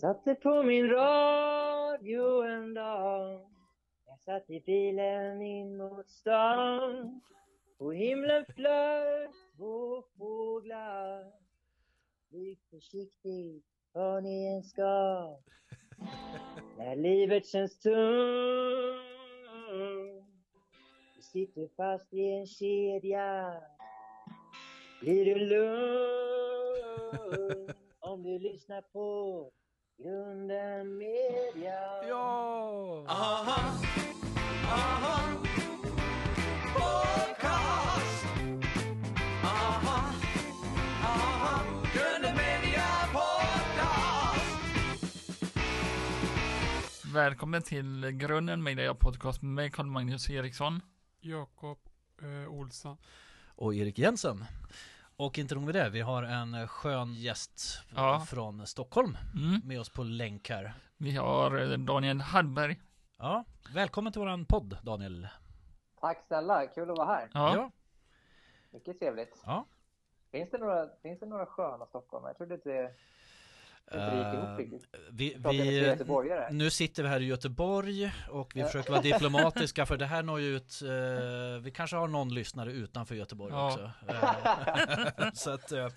Satte på min radio en dag. Jag satt i bilen in mot stan. På himlen flög två fåglar. Flyg försiktigt var ni än ska. När livet känns tungt. Du sitter fast i en kedja. Blir du lugn om du lyssnar på Grunden Media? Ja! Aha, aha, podcast. Aha, aha, Grunden Media podcast. Välkommen till Grunden Media Podcast med mig Carl-Magnus Eriksson. Jakob eh, Olsson. och Erik Jensen. Och inte nog med det, vi har en skön gäst Ja. från Stockholm Mm. med oss på länk här. Vi har eh, Daniel Hallberg. Ja, välkommen till våran podd Daniel. Tack snälla, kul att vara här. Ja. ja. Mycket trevligt. ja. Finns det några, finns det några sköna stockholmare? Jag trodde inte det, Eh, riktigt. vi, vi, nu sitter vi här i Göteborg och vi Ja. försöker vara diplomatiska för det här når ju ut, eh, vi kanske har någon lyssnare utanför Göteborg Ja. också. Eh, så att eh,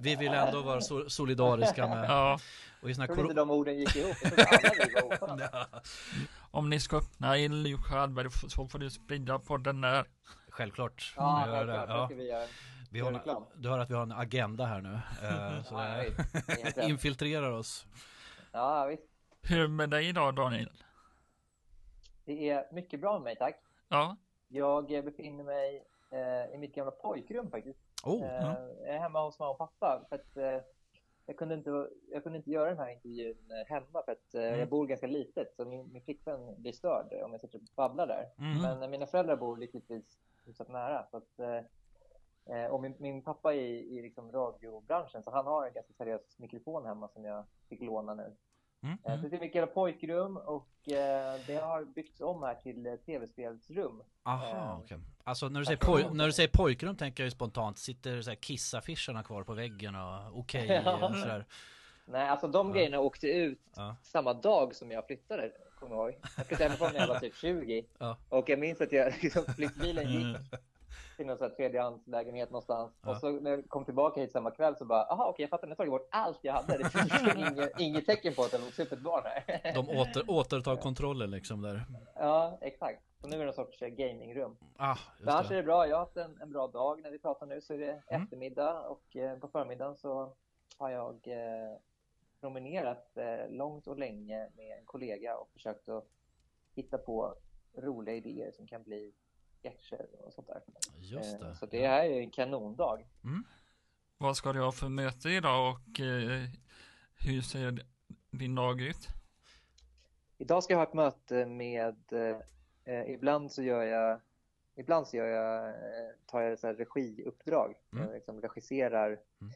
vi vill ändå vara so- solidariska med, ja. och i såna Jag trodde inte de orden gick ihop. Om ni ska öppna Luke Hallberg så får du sprida podden där. Självklart. Ja, självklart. Det Ja. Vi har, du hör att vi har en agenda här nu. eh, så Ja, det. Det är rätt. infiltrerar oss. Ja, visst. Hur med dig idag Daniel? Det är mycket bra med mig, tack. Ja. Jag befinner mig eh, i mitt gamla pojkrum faktiskt. Oh, Eh, jag är hemma hos mamma och pappa för att eh, jag, kunde inte, jag kunde inte göra den här intervjun eh, hemma för att eh, Mm. jag bor ganska litet så min, min flickvän blir störd om jag sitter och babblar där. Mm. Men eh, mina föräldrar bor lyckligtvis hyfsat nära. Så att, och min, min pappa är i, i liksom radiobranschen så han har en ganska seriös mikrofon hemma som jag fick låna nu. Mm. Eh, Så det är gamla pojkrum och eh, det har byggts om här till eh, tv-spelsrum. Aha, Eh, okej. Alltså när du, säger poj- när du säger pojkrum tänker jag ju spontant, sitter så här kissaffischerna kvar på väggen och okej Ja. och sådär. Nej, alltså de Ja. grejerna åkte ut Ja. samma dag som jag flyttade, kommer jag ihåg. Jag flyttade hemifrån när jag var typ 20. Ja. Och jag minns att jag liksom, flyttbilen gick till någon tredjehandslägenhet någonstans. Ja. Och så när jag kom tillbaka hit samma kväll så bara, aha okej jag fattar, nu har tagit bort allt jag hade. Det finns inget, inget tecken på att det vuxit upp ett barn här. De åter, återtar kontrollen liksom där. Ja, exakt. Så nu är det någon sorts eh, gamingrum. Ah, Men annars just är det. det bra. Jag har haft en, en bra dag när vi pratar nu så är det Mm. eftermiddag och eh, på förmiddagen så har jag eh, promenerat eh, långt och länge med en kollega och försökt att hitta på roliga idéer som kan bli sketcher och sånt där. Just Eh, det. Så det här är en kanondag. Vad ska du ha för möte idag och eh, hur ser din dag ut? Idag ska jag ha ett möte med, eh, ibland så gör jag, ibland så gör jag, eh, tar jag så här regiuppdrag. Mm. Jag liksom regisserar Mm.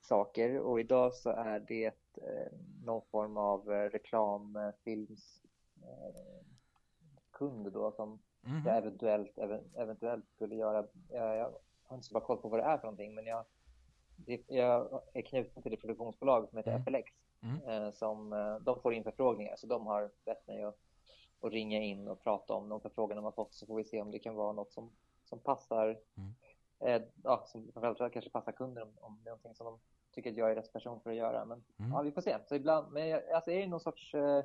saker och idag så är det eh, någon form av eh, reklamfilms eh, då som Mhm. jag eventuellt, even, eventuellt skulle göra. Jag, jag har inte så bra koll på vad det är för någonting men jag, jag är knuten till ett produktionsbolag som heter Mm. FLX Mm. eh, som eh, de får in förfrågningar så de har bett mig att, att ringa in och prata om de förfrågningar de har fått så får vi se om det kan vara något som, som passar Mm. eh, ja, som framförallt kanske passar kunden om, om det är någonting som de tycker att jag är rätt person för att göra men Mm. ja vi får se så ibland men jag, alltså jag är i någon sorts eh,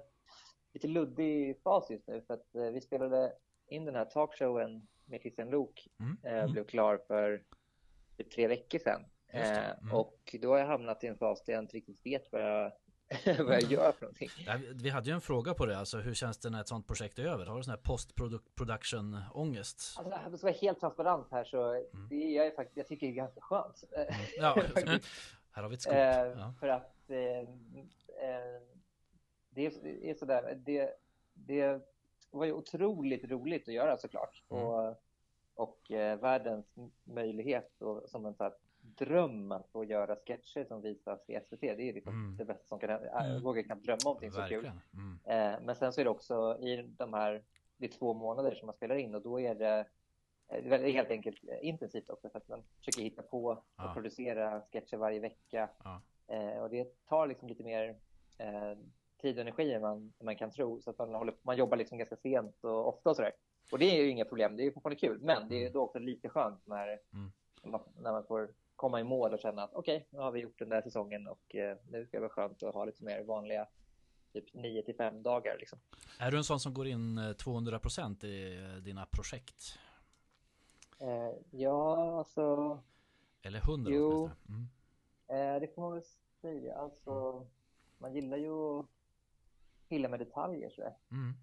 lite luddig fas just nu för att eh, vi spelade in den här talkshowen med Christian Lok Mm. eh, Mm. blev klar för typ tre veckor sedan. Eh, Mm. Och då har jag hamnat i en fas där jag inte riktigt vet vad jag, vad jag gör för någonting. Vi- hade ju en fråga på det, alltså hur känns det när ett sånt projekt är över? Har du sån här post-production ångest? Alltså, jag ska vara helt transparent här så Mm. det är jag, faktiskt, jag tycker det är ganska skönt. Eh, Ja, här har vi ett scoop. Eh, Ja. För att eh, eh, det är, det är sådär, det, det var ju otroligt roligt att göra såklart. Mm. Och, och eh, världens möjlighet och, som en så här dröm att få göra sketcher som visas i SVT. Det är liksom Mm. det bästa som kan hända. Jag vågar knappt drömma om någonting så kul. Mm. Eh, men sen så är det också i de här, det är två månader som man spelar in och då är det eh, det är helt enkelt eh, intensivt också för att man försöker hitta på och Ja. producera sketcher varje vecka. Ja. Eh, och det tar liksom lite mer eh, tid och energi än man, än man kan tro. Så att man, håller, man jobbar liksom ganska sent och ofta och sådär. Och det är ju inga problem, det är ju fortfarande kul. Men det är då också lite skönt när, Mm. när, man, får komma i mål och känna att okej, nu har vi gjort den där säsongen och eh, nu ska det vara skönt att ha lite mer vanliga typ 9 till 5 dagar. Liksom. Är du en sån som går in eh, 200% i eh, dina projekt? Eh, ja, alltså Eller 100 Jo. åtminstone? Mm. eh, det får man väl säga. Alltså, man gillar ju att pilla med detaljer sådär. Mm.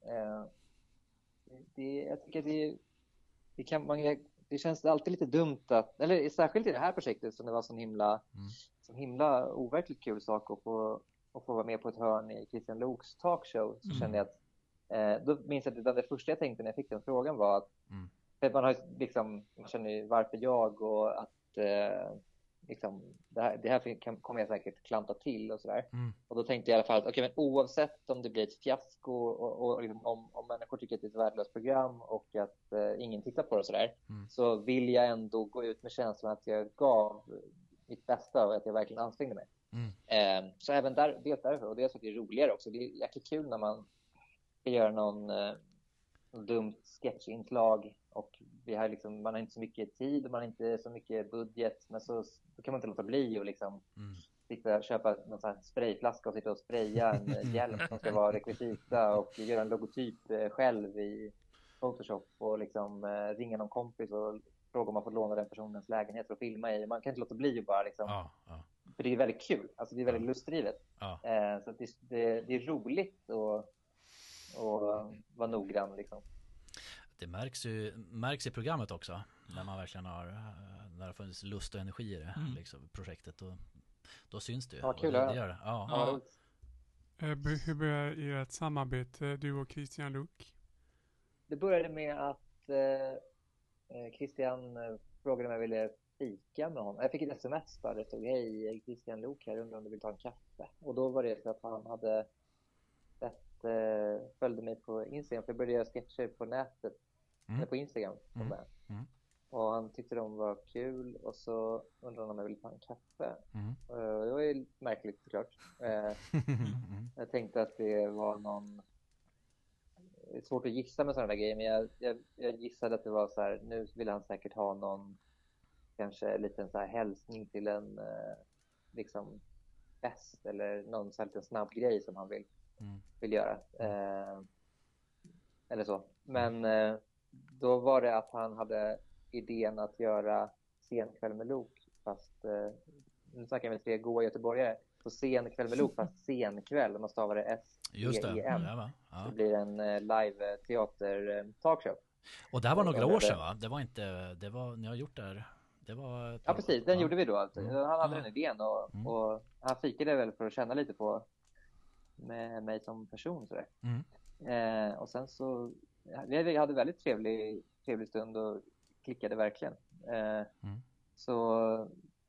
Eh, det, jag tycker det, det, kan, man, det känns alltid lite dumt att, eller särskilt i det här projektet som det var sån himla, Mm. sån himla overkligt kul sak att få, att få vara med på ett hörn i Christian Loks talkshow så Mm. kände jag att, eh, då minns jag att det första jag tänkte när jag fick den frågan var att, Mm. för att man har liksom, man känner ju varför jag och att eh, liksom, det här, det här kan, kommer jag säkert klanta till och sådär. Mm. Och då tänkte jag i alla fall att okej, men oavsett om det blir ett fiasko och, och liksom, om, om människor tycker att det är ett värdelöst program och att eh, ingen tittar på det och sådär, Mm. så vill jag ändå gå ut med känslan att jag gav mitt bästa och att jag verkligen ansträngde mig. Mm. Eh, så även där, dels därför, och dels för att det är roligare också. Det är jäkligt kul när man ska göra någon, eh, dumt sketchinslag och vi har liksom, man har inte så mycket tid och man har inte så mycket budget, men så då kan man inte låta bli och liksom Mm. sitta, köpa någon sån sprayflaska och sitta och spraya en hjälm som ska vara rekvisita och göra en logotyp eh, själv i Photoshop och liksom eh, ringa någon kompis och fråga om man får låna den personens lägenhet för att filma i. Man kan inte låta bli att bara liksom, Ja, ja, för det är väldigt kul. Alltså det är väldigt lustdrivet. ja. Eh, så att det, det, det är roligt att och vara noggrann liksom. Det märks ju märks i programmet också. När man verkligen har, eh, när det har funnits lust och energi i det Mm. liksom, projektet. Och, då syns det ju. Ja, kul det, det gör det. Ja. Ja. Eh, Hur börjar ert samarbete, du och Christian Luuk? Det började med att eh, eh, Christian frågade om jag ville fika med honom. Jag fick ett sms där det stod Hej Christian Lok här, undrar om du vill ta en kaffe? Och då var det så att han hade eh, följde mig på Instagram, för jag började göra sketcher på nätet, Mm. eller på Instagram. Mm. Mm. Och han tyckte de var kul och så undrade han om jag ville ta en kaffe. Eh, det var ju märkligt såklart. Mm. jag tänkte att det var någon... Det är svårt att gissa med sådana där grejer, men jag, jag, jag gissade att det var så här, nu vill han säkert ha någon, kanske en liten så här hälsning till en eh, liksom fest eller någon så här liten snabb grej som han vill, Mm. vill göra. Eh, eller så. Men eh, då var det att han hade idén att göra Senkväll med Lok, fast eh, nu snackar med tre goa göteborgare. Så Senkväll med Lok, fast senkväll, man stavar det S Just det. E-E-N. Ja? Ja. Det blir en eh, live teater eh, talkshow. Och det här var några Ja, år sedan va? Det var inte, det var, ni har gjort det här. Det var... Ja precis, den gjorde vi då. Alltså. Mm. Han hade Ja. den idén och, Mm. och han fikade väl för att känna lite på med mig som person sådär. Mm. Eh, och sen så, vi hade väldigt trevlig, trevlig stund och klickade verkligen. Eh, Mm. Så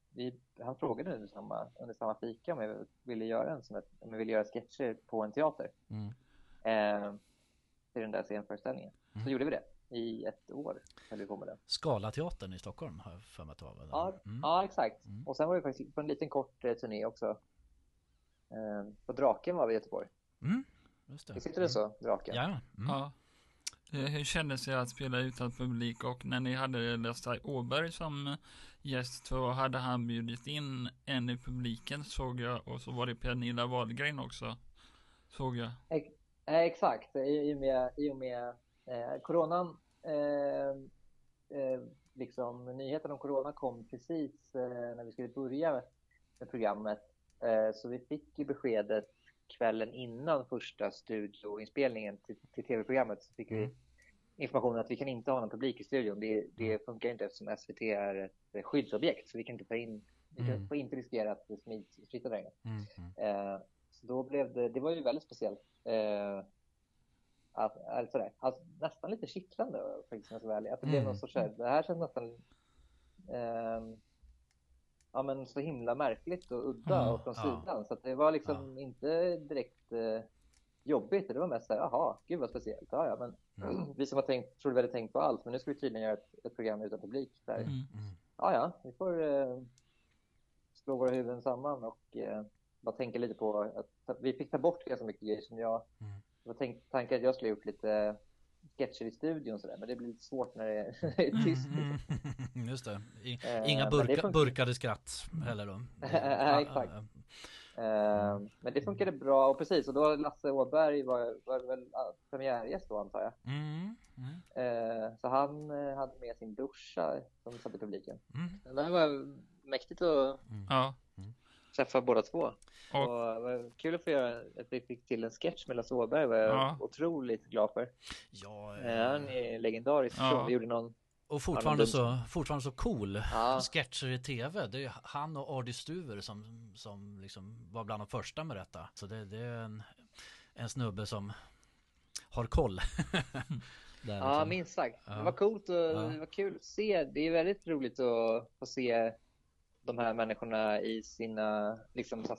vi, han frågade under samma, under samma fika om jag ville göra en sån om jag ville göra sketcher på en teater. Mm. Eh, till den där scenföreställningen. Mm. Så gjorde vi det. I ett år höll vi på med det. Scalateatern i Stockholm har jag för mig att det var. Ja, Mm. ja exakt. Mm. Och sen var vi faktiskt på en liten kort eh, turné också. Eh, på Draken var vi i Göteborg. Mm. Just det. Visst heter det så? Draken? Ja. Mm. Ja. Eh, Hur kändes det att spela utan publik och när ni hade Lasse Åberg som eh, gäst så hade han bjudit in en i publiken såg jag och så var det Pernilla Wahlgren också såg jag. Eh, exakt. I, och med, i och med eh, coronan, eh, eh, liksom nyheten om corona kom precis eh, när vi skulle börja med programmet. Eh, så vi fick ju beskedet kvällen innan första studioinspelningen till, till tv-programmet så fick vi Mm. informationen att vi kan inte ha någon publik i studion. Det, det funkar inte eftersom SVT är ett eh, skyddsobjekt så vi kan inte ta in, vi kan, Mm. får inte riskera att det smids smittar inne. Mm. Mm. Eh, så då blev det, det var ju väldigt speciellt. Att, alltså det, alltså, nästan lite kittlande faktiskt om jag ska vara ärlig. Att det blev Mm. någon sorts, det här känns nästan ehm, ja, men så himla märkligt och udda Ja, och från ja. sidan. Så det var liksom inte direkt eh, jobbigt. Det var mest så här, jaha, gud vad speciellt. Ja, ja, men Mm. vi som har tänkt, trodde vi hade tänkt på allt, men nu ska vi tydligen göra ett, ett program utan publik. Där. Mm. Mm. Ja, ja, vi får eh, slå våra huvuden samman och eh, bara tänka lite på att, vi fick ta bort ganska mycket grejer som jag... Mm. Det var tänk, tanken att jag skulle gjort lite sketcher i studion sådär, men det blir lite svårt när det är, när det är tyst. Mm, just det. I, Eh, inga det burka, funkar. burkade skratt heller då. Nej, exakt. Eh, men det funkade bra och precis, och då Lasse Åberg var, var väl premiärgäst då antar jag. Mm, mm, Eh, så han hade med sin brorsa som satt i publiken. mm. Det var mäktigt att Ja. Träffa båda två. Och- Och, var kul att få göra att vi fick till en sketch med Lasse Åberg var jag Ja. otroligt glad för. Ja, Eh, han är legendarisk Ja. Vi gjorde någon... och fortfarande så, fortfarande så cool. Ja. Sketcher i tv, det är ju han och Ardy Stuver som, som liksom var bland de första med detta. Så det, det är en, en snubbe som har koll. Där Ja, liksom. minst sagt. Ja. Det var coolt och Ja. det var kul att se. Det är väldigt roligt att få se de här människorna i sina liksom, så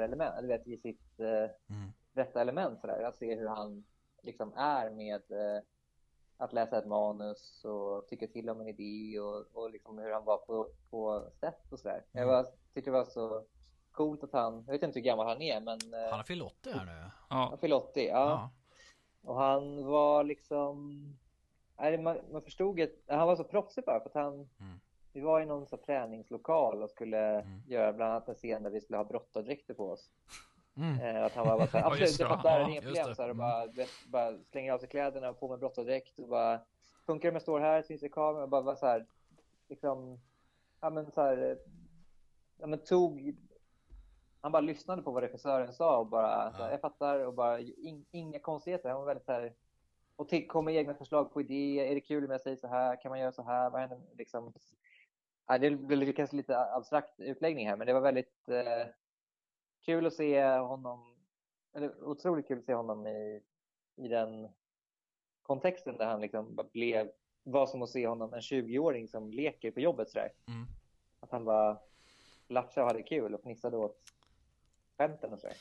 eller vet, i sitt eh, Mm. rätta element. Sådär. Att se hur han liksom är med eh, att läsa ett manus och tycka till om en idé och, och liksom hur han var på, på set och sådär. Jag Mm. var, tyckte det var så coolt att han, jag vet inte hur gammal han är, men eh, Han har fyllt 80 här nu. Ja. han fyllde 80. Ja. Ja. Och han var liksom... Nej, man, man förstod att han var så proffsig bara för att han... Mm. Vi var i någon så träningslokal och skulle Mm. göra bland annat en scen där vi skulle ha brottardräkter på oss. Mm. Eh, att han var bara så här, Ja, absolut, det. fattar Ja, inga problem. Så här, och Mm. bara, bara slänger av sig kläderna, på med brottardräkt och bara funkar det om jag står här, syns det i kameran? Och bara var så här, liksom, ja men så här, ja men tog, han bara lyssnade på vad regissören sa och bara, så här, Ja. jag fattar och bara in, inga konstigheter. Han var väldigt så här, och till, kom med egna förslag på idéer. Är det kul om jag säger så här? Kan man göra så här? Vad händer? Liksom, ja, det blir kanske lite abstrakt utläggning här, men det var väldigt eh, kul att se honom, eller otroligt kul att se honom i, i den kontexten där han liksom blev, var som att se honom, en 20-åring som leker på jobbet sådär. Mm. Att han bara latchade och hade kul och fnissade åt skämten och sådär.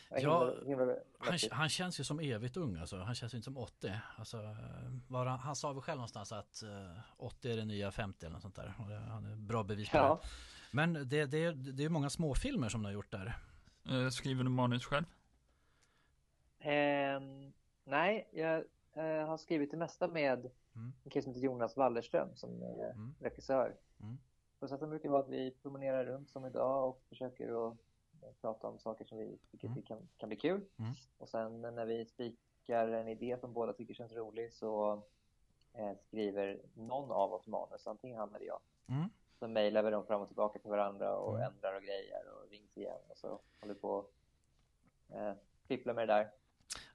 Det var Ja, Han, han känns ju som evigt ung alltså. Han känns ju inte som 80. Alltså, eh, var han, han sa väl själv någonstans att eh, 80 är det nya 50 eller något sånt där. Och det, han är bra bevis på Ja. det. Men det, det, det är många småfilmer som du har gjort där. Eh, Skriver du manus själv? Ehm, nej, jag eh, har skrivit det mesta med Mm. en kille som heter Jonas Wallerström som är Mm. regissör. Mm. Processen brukar vara att vi promenerar runt som idag och försöker att eh, prata om saker som vi tycker Mm. kan, kan bli kul. Mm. Och sen när vi spikar en idé som båda tycker känns rolig så eh, skriver någon av oss manus, antingen han eller jag. Mm. Så mejlar vi dem fram och tillbaka till varandra och Mm. ändrar och grejer och rings igen och så håller vi på eh, fipplar med det där.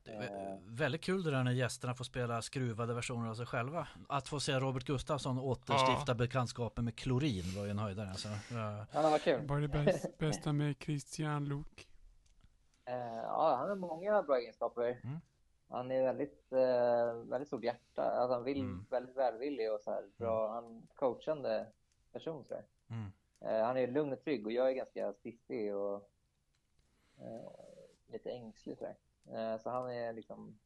Det är väldigt kul det där när gästerna får spela skruvade versioner av sig själva. Att få se Robert Gustafsson återstifta bekantskapen med klorin var ju en höjdare. Alltså. Ja. Ja, vad kul. Vad är det bäst, bästa med Christian Luuk? Eh, ja, han har många bra egenskaper. Mm. Han är väldigt, eh, väldigt stort hjärta. Alltså, han vill Mm. väldigt välvillig och så här, bra. Han coachande person. Så. Mm. Eh, han är lugn och trygg och jag är ganska stiffig och lite ängslig. Så, där. Eh, så han är liksom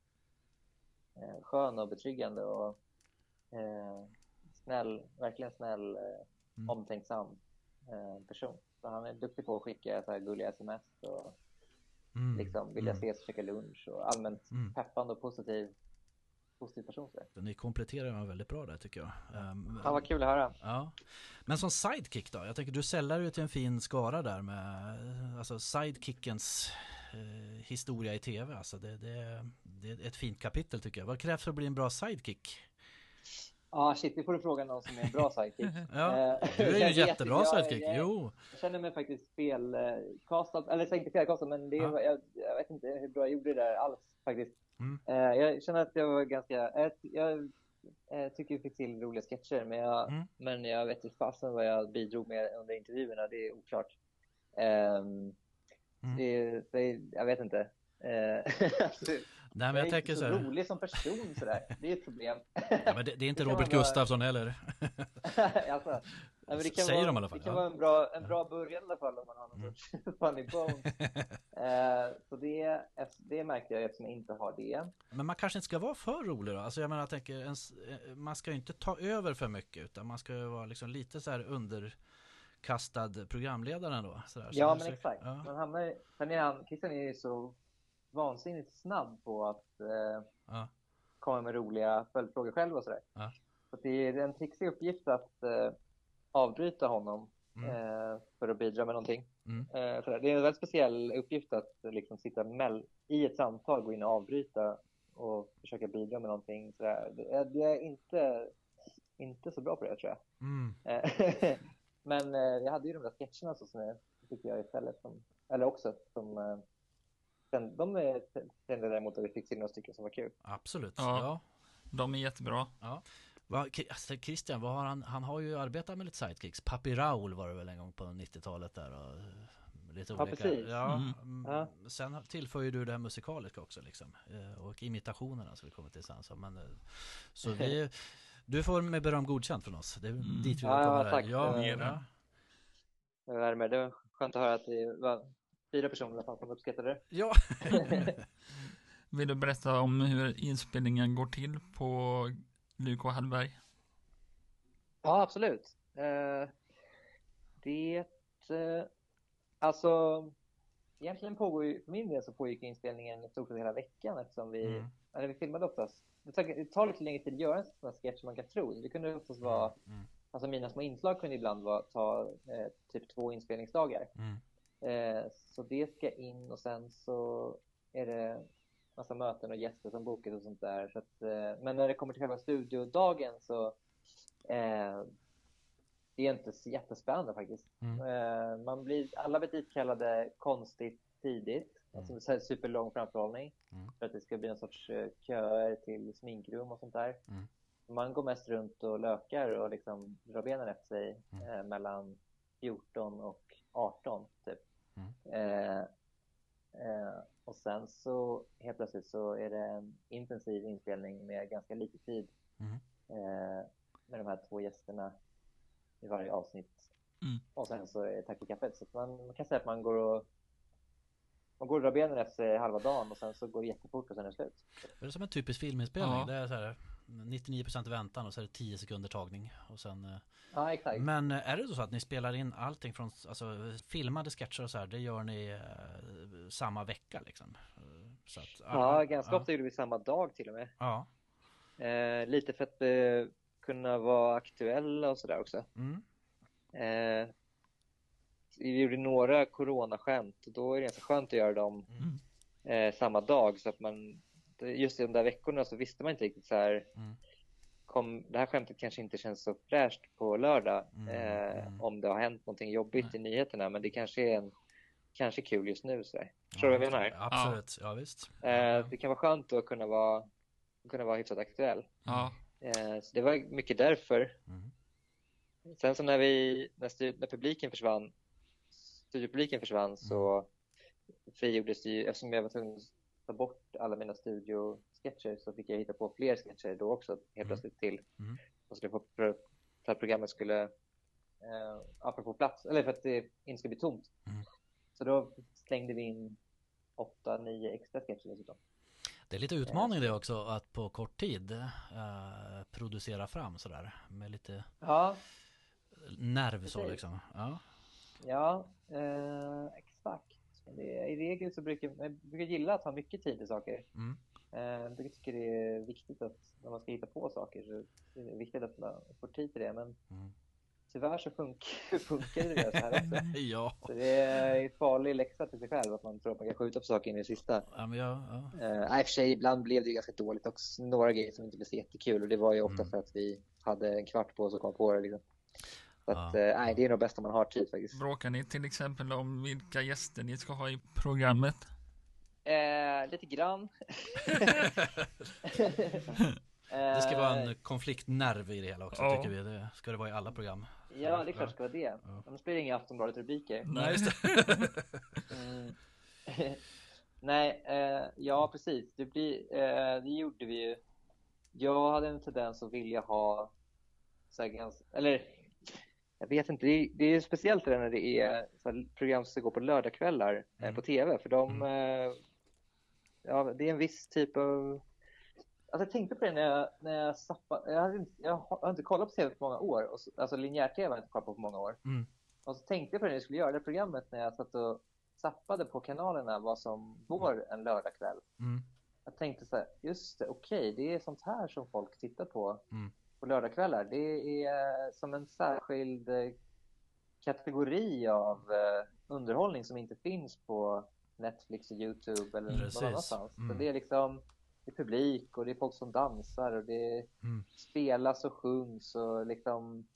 eh, skön och betryggande och eh, snäll, verkligen snäll, Mm. omtänksam person. Så han är duktig på att skicka så här gulliga sms och Mm. liksom vilja Mm. ses och käka lunch och allmänt Mm. peppande och positiv, positiv person. Så. Ni kompletterar varandra väldigt bra där tycker jag. Ehm, Ja, vad kul att höra. Ja. Men som sidekick då? Jag tänker du sällar ju till en fin skara där med alltså sidekickens historia i tv. Alltså det, det, det är ett fint kapitel tycker jag. Vad krävs för att bli en bra sidekick? Ja, shit, nu får du fråga någon som är en bra sidekick. Ja, Eh, du är ju en jättebra jag- sidekick. jag- Jo. Jag känner mig faktiskt felkastad, eller så inte felkastad, men det, Ja. jag, jag vet inte hur bra jag gjorde det där alls faktiskt. Mm. Eh, jag känner att jag var ganska, jag, jag eh, tycker jag fick till roliga sketcher, men jag, Mm. men jag vet inte fasen vad jag bidrog med under intervjuerna, det är oklart. Ehm, Mm. det, det, jag vet inte. Eh, Nej men jag jag är tänker så så här. rolig som person sådär. Det är ett problem. Ja, men det, det är inte Robert vara- Gustafsson heller. alltså, nej, det kan Säger vara, de i alla fall, Det kan ja. vara en bra, en bra början i alla fall om man har någon Mm. sorts funny bone. eh, så det, det märkte jag eftersom jag inte har det. Men man kanske inte ska vara för rolig då? Alltså jag menar, jag tänker, ens, eh, man ska ju inte ta över för mycket utan man ska ju vara liksom lite så här under kastad programledaren då? Sådär. Så Ja, men så- exakt. Ja. Man hamnar, ju- sen är han, Christian är ju så vansinnigt snabb på att eh, Ja. komma med roliga följdfrågor själv och sådär. Ja. Så det är en trixig uppgift att eh, avbryta honom Mm. eh, för att bidra med någonting. Mm. Eh. Det är en väldigt speciell uppgift att eh, liksom sitta mell- i ett samtal, gå in och avbryta och försöka bidra med någonting. Sådär. Det, är- det är inte, inte så bra på det tror jag. Mm. Men eh, jag hade ju de där sketcherna så som jag tycker jag istället som, eller också som eh, de kände däremot att vi fick till några stycken som var kul. Absolut. Ja. Ja. De är jättebra. Va, Ki- alltså, Christian, vad har han, han har ju arbetat med lite sidekicks. Papi Raul var det väl en gång på 90-talet där och eh, lite Ja, olika. precis. Ja, Mm. mm. Ja. Sen tillför ju du det här musikaliska också liksom. eh, Och imitationerna som vi kommer till sen. Så, men, så vi, du får med beröm godkänt från oss. Det är Mm. dit vi Ja, vill komma. ja, tack. Ja, ja. Det värmer. Det var skönt att höra att det var fyra personer i alla fall som uppskattade det. ja. Vill du berätta om hur inspelningen går till på Lyko Hallberg? Ja, absolut. Eh, det... Eh, alltså, egentligen pågår ju, för min del så pågick inspelningen i stort sett hela veckan eftersom vi, Mm. eller vi filmade oftast. Det tar, lite längre tid att göra en sån här sketch som man kan tro. Det kunde oftast vara, Mm. alltså mina små inslag kunde ibland vara, ta eh, typ två inspelningsdagar. Mm. Eh, så det ska in och sen så är det massa möten och gäster som bokas och sånt där. Så att, eh, men när det kommer till själva studiodagen så eh, det är inte så jättespännande faktiskt. Mm. Eh, man blir, alla blir ditkallade konstigt tidigt. Alltså så här superlång framförhållning. Mm. För att det ska bli en sorts eh, köer till sminkrum och sånt där. Mm. Man går mest runt och lökar och liksom drar benen efter sig Mm. eh, mellan 14 och 18 typ. Mm. Eh, eh, och sen så helt plötsligt så är det en intensiv inspelning med ganska lite tid Mm. eh, med de här två gästerna i varje avsnitt. Mm. Och sen så är det tack för kaffet. Så man, man kan säga att man går och man går och drar benen efter halva dagen och sen så går det jättefort och sen är det slut. Det är som en typisk filminspelning. Ja. Det är så här 99% väntan och så är det 10 sekunder tagning. Och sen, eh, Ja, exakt. men eh, är det så att ni spelar in allting från alltså, filmade sketcher och så här, det gör ni eh, samma vecka liksom? Så att, Ja, ganska ja, ofta gjorde vi samma dag till och med. Ja. Eh, lite för att eh, kunna vara aktuella och sådär också. Mm. Eh, vi gjorde några coronaskämt och då är det ganska skönt att göra dem Mm. eh, samma dag så att man just i de där veckorna så visste man inte riktigt så här Mm. kom, det här skämtet kanske inte känns så fräscht på lördag Mm, eh, mm. om det har hänt någonting jobbigt i nyheterna men det kanske är en kanske kul just nu så Förstår du vad jag menar? Absolut, ja, visst. Eh, det kan vara skönt att kunna vara kunna vara hyfsat aktuell. Ja, Eh, så det var mycket därför. Mm. Sen så när vi, när, när publiken försvann, studiopubliken försvann så frigjordes det ju, eftersom jag var tvungen att ta bort alla mina studiosketcher så fick jag hitta på fler sketcher då också helt Mm. plötsligt till. Mm. Och så det för, för, att programmet skulle, eh, få plats, eller för att det inte skulle bli tomt. Mm. Så då slängde vi in åtta, nio extra sketcher dessutom. Det är lite utmaning det också att på kort tid eh, producera fram sådär med lite Ja, nerv så liksom. Ja. Ja, eh, exakt. Det, I regel så brukar jag brukar gilla att ha mycket tid till saker. Mm. Eh, jag tycka det är viktigt att när man ska hitta på saker så är det viktigt att man får tid till det. Men Mm. tyvärr så funkar, funkar det så här också. ja. Så det är en farlig läxa till sig själv att man tror att man kan skjuta på saker in i det sista. ja, men jag, ja. Eh, i och för sig, ibland blev det ju ganska dåligt också. Några grejer som inte blev så jättekul och det var ju ofta Mm. för att vi hade en kvart på oss att komma på det. Liksom. Så att, Ja. eh, nej, det är nog bäst om man har tid faktiskt. bråkar ni till exempel om vilka gäster ni ska ha i programmet? Eh, lite grann. Det ska vara Eh, en konfliktnerv i det hela också Ja. tycker vi. Det ska det vara i alla program. Ja, det är klart det ska vara det. Ja. Annars blir det inga Aftonbladet-rubriker. Nej, just det. Mm. Nej, eh, ja precis. Det, blir, eh, det gjorde vi ju. Jag hade en tendens att vilja ha så här ganska, eller jag vet inte, det är, det är speciellt det när det är program som ska gå på lördagskvällar eh, Mm. på TV för de, eh, ja det är en viss typ av Alltså jag tänkte på det när jag, när jag zappade, jag, hade jag har inte kollat på TV på många år, och, så- alltså linjär-TV har jag inte kollat på på många år. Mm. och så tänkte jag på det när jag skulle göra det programmet när jag satt och zappade på kanalerna vad som går en lördagkväll. Mm. Jag tänkte så här, just det, okej, det är sånt här som folk tittar på Mm. På lördagskvällar. Det är som en särskild eh, kategori av eh, underhållning som inte finns på Netflix och Youtube eller Precis. någon annanstans. Mm. Så det är liksom det är publik och det är folk som dansar och det Mm. spelas och sjungs och liksom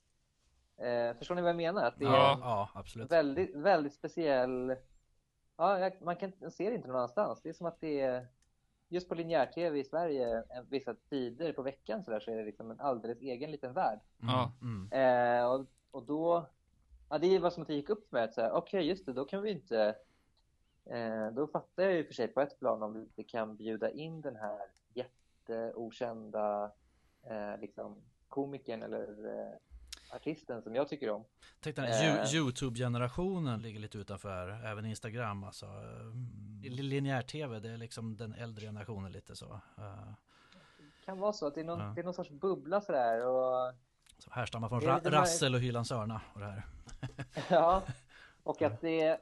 eh, Förstår ni vad jag menar? Att det Ja. är Ja, absolut. väldigt, väldigt speciell Ja, jag, man kan man ser det inte någon annanstans. Det är som att det är just på linjär-tv i Sverige eh, vissa tider på veckan så, där, så är det liksom en alldeles egen liten värld. Mm. Eh, och, och då, ja, det var som att det gick upp för mig att säga, okej just det, då kan vi inte, eh, då fattar jag ju för sig på ett plan om vi inte kan bjuda in den här jätteokända eh, liksom, komikern eller eh, artisten som jag tycker om. Tänk den Eh. Youtube-generationen ligger lite utanför, även Instagram alltså. Eh, Linjär-tv, det är liksom den äldre generationen lite så. Eh, Det kan vara så att det är någon, Ja. det är någon sorts bubbla sådär och Som härstammar från är Ra- Rassel och Hylands Hörna och det här. Ja, och att det, eh,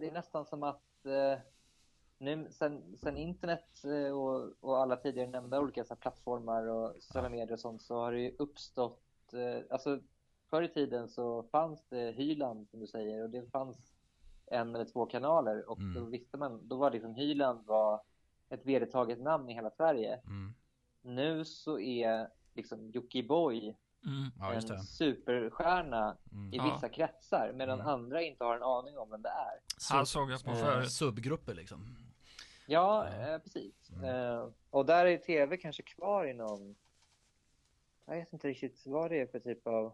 det är nästan som att eh, nu sen, sen internet och, och alla tidigare nämnda olika så plattformar och sociala medier och sånt så har det ju uppstått, eh, alltså förr i tiden så fanns det Hyland som du säger och det fanns en eller två kanaler och Mm. då visste man, då var liksom Hyland var ett vedertaget namn i hela Sverige. Mm. Nu så är liksom Jockiboi Mm. Ja, just en superstjärna Mm. i Ja. vissa kretsar medan Mm. andra inte har en aning om vem det är. Han såg jag på Eh, förut. Subgrupper liksom. Ja, Ja. eh, precis. Mm. Eh, och där är tv kanske kvar i någon... Jag vet inte riktigt vad det är för typ av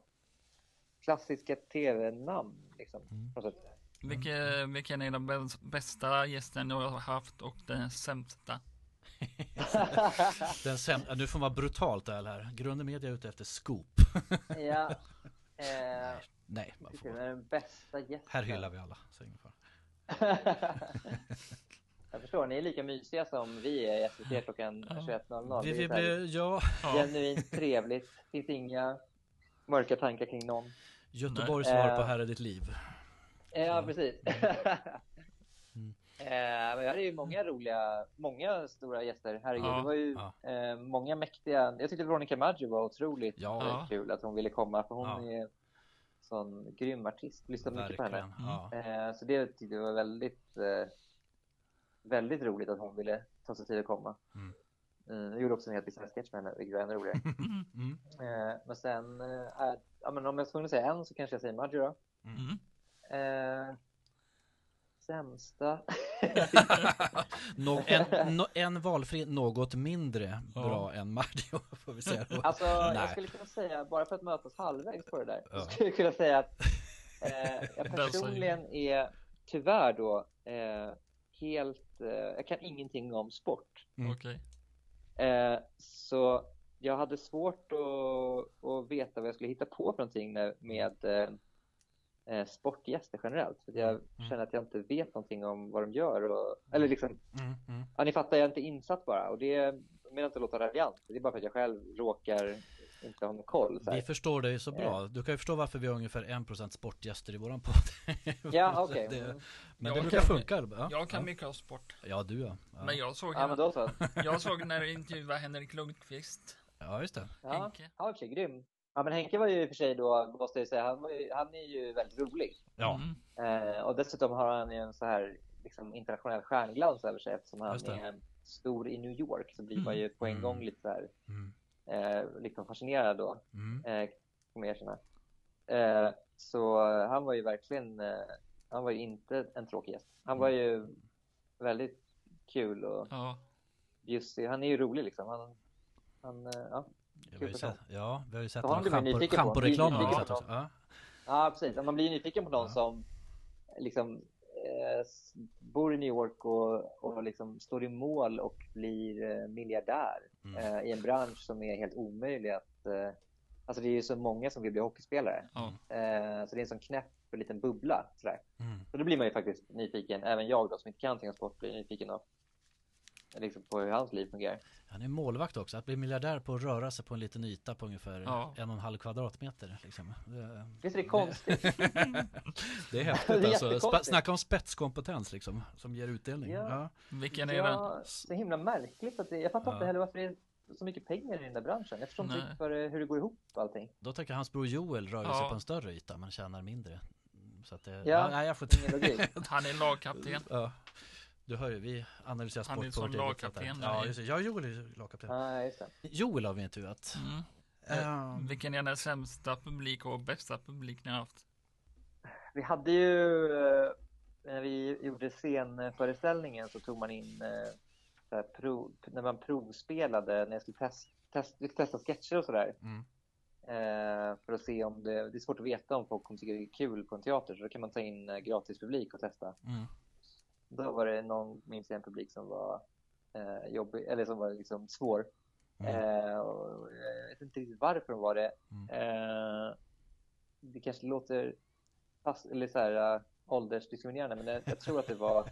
klassiska tv-namn. Liksom, Mm. Vilke, vilken är den bäs- bästa gästen du har haft och den sämsta? Den säm- ja, nu får man vara brutalt ärlig här. Grunden media är ute efter scoop. ja. Eh, Nej, man får... den bästa gästen? här hyllar vi alla. Så ingen fara. jag förstår, ni är lika mysiga som vi är i SVT klockan Ja. 21.00. Vi, Det är vi så blir, ja, Genuint trevligt. Finns inga mörka tankar kring någon. Göteborgs svar på Eh. Här är ditt liv. Ja, precis. Mm. Eh, men vi hade ju många roliga, många stora gäster. Herregud, Ja, det var ju ja. eh, många mäktiga. Jag tyckte Veronica Maggio var otroligt Ja. eh, kul att hon ville komma, för hon Ja. är sån grym artist. Lyssnade mycket på henne. Eh, så det tyckte jag var väldigt, eh, väldigt roligt att hon ville ta sig tid att komma. Mm. Mm, jag gjorde också en helt bisarr sketch med henne, vilket var ännu roligare. Mm. Eh, men sen, eh, är, ja, men om jag skulle säga en så kanske jag säger Maggio då. Mm. Eh, sämsta? Nå- en, nå- en valfri något mindre Ja. bra än Mario får vi säga då. Alltså, Nej. jag skulle kunna säga, bara för att mötas halvvägs på det där, Ja. skulle jag kunna säga att eh, jag personligen är tyvärr då eh, helt, eh, jag kan ingenting om sport. Mm. Okej. Eh, så jag hade svårt att, att veta vad jag skulle hitta på för någonting med, med eh, eh, sportgäster generellt. För jag Mm. känner att jag inte vet någonting om vad de gör. Och, eller liksom, Mm, mm. ja, ni fattar, jag är inte insatt bara. Och det jag menar inte att låta raljant. Det är bara för att jag själv råkar inte ha någon koll. Vi förstår dig så bra. Du kan ju förstå varför vi har ungefär 1% sportgäster i våran podd. Ja, okej. Det- Mm. Men Jag det brukar kan- funka. Ja, Jag kan ja. mycket av sport. Ja, du ja. Ja, Men jag såg, Ja, men då så. jag såg när du intervjuade Henrik Lundqvist. ja just det. Ja, Henke. ja okej, grym. Ja, men Henke var ju i och för sig då, måste jag säga, han, var ju, han är ju väldigt rolig. Ja, Mm. Eh, och dessutom har han ju en så här liksom, internationell stjärnglans över sig eftersom han är stor i New York så blir man ju på en Mm. gång lite så här, mm. Eh, liksom fascinerad då, Mm. eh, man erkänna. Eh, så han var ju verkligen, eh, han var ju inte en tråkig gäst. Han var ju väldigt kul och Ja. bjussig. Han är ju rolig liksom. Han, han, eh, ja. Vi har ju sett, ja, vi har ju sett Så han några blir man schampo- nyfiken på. schamporeklam Blir nyfiken också. på. Ja. ja, precis. Man blir nyfiken på någon Ja. som liksom eh, bor i New York och, och liksom står i mål och blir eh, miljardär Mm. eh, i en bransch som är helt omöjlig att... Eh, alltså det är ju så många som vill bli hockeyspelare. Eh, så det är en sån knäpp liten bubbla. Sådär. Mm. Så då blir man ju faktiskt nyfiken. Även jag då som inte kan någonting om sport blir nyfiken av. liksom på hur hans liv fungerar. Han är målvakt också. Att bli miljardär på att röra sig på en liten yta på ungefär Ja. en och en halv kvadratmeter. Liksom. Det, Visst är det konstigt? det är Det häftigt är alltså. Snacka om spetskompetens liksom. Som ger utdelning. Ja. Ja. Vilken är den? Ja, så himla märkligt att det, jag fattar Ja. inte heller varför det är så mycket pengar i den där branschen. Jag förstår inte Nej. riktigt vad det- hur det går ihop och allting. Då tänker jag hans bror Joel rör sig på en större yta men tjänar mindre. Så att det, ja. Nej, jag får logik. Han är lagkapten. Ja. Du hör ju, vi analyserar sport Han är på som vårt eget lagkapten sätt. där Ja, i- just det. ja, Joel är ju lagkapten. Ja, just det. Joel har vi intervjuat. Mm. Eh, Vilken är den sämsta publik och bästa publik ni har haft? Vi hade ju, eh, när vi gjorde scenföreställningen så tog man in, så här prov, när man provspelade, när jag skulle test, test, testa sketcher och sådär. Mm. Eh, för att se om det, det är svårt att veta om folk kommer tycka det är kul på en teater, så då kan man ta in gratis publik och testa. Mm. Då var det någon, minns jag, en publik som var eh, jobbig, eller som var liksom svår. Mm. Eh, och jag vet inte riktigt varför de var det. Mm. Eh, det kanske låter pass, eller så här, uh, åldersdiskriminerande, men jag, jag tror att det var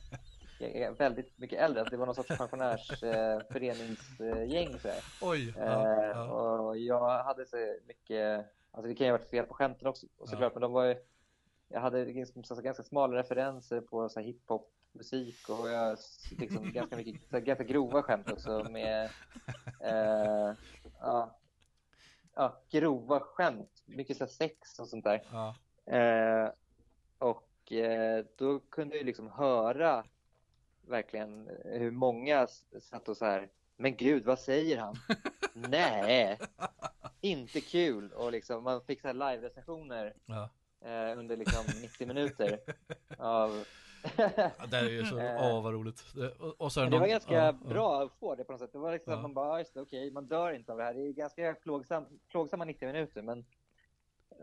väldigt mycket äldre. Att det var någon sorts pensionärsföreningsgäng. Eh, så här. Oj. Eh, Ja, ja. Och jag hade så mycket, alltså det kan ju ha varit fel på skämten också såklart, men de var ju, jag hade så ganska smala referenser på så här hiphop musik och jag liksom ganska mycket, ganska grova skämt också med, eh, ja, ja, grova skämt, mycket så sex och sånt där. Ja. Eh, och eh, då kunde jag liksom höra verkligen hur många satt och så här, men gud, vad säger han? Nej, inte kul. Och liksom, man fick så här live-recensioner Ja. eh, under liksom 90 minuter av... Ja, Det är ju så, Eh. åh vad roligt. Och, och så det var någon- ganska ja, bra att få det på något sätt. Det var liksom Ja. att man bara, "Ja, just det, okej, man dör inte av det här. Det är ganska plågsam, plågsamma 90 minuter, men,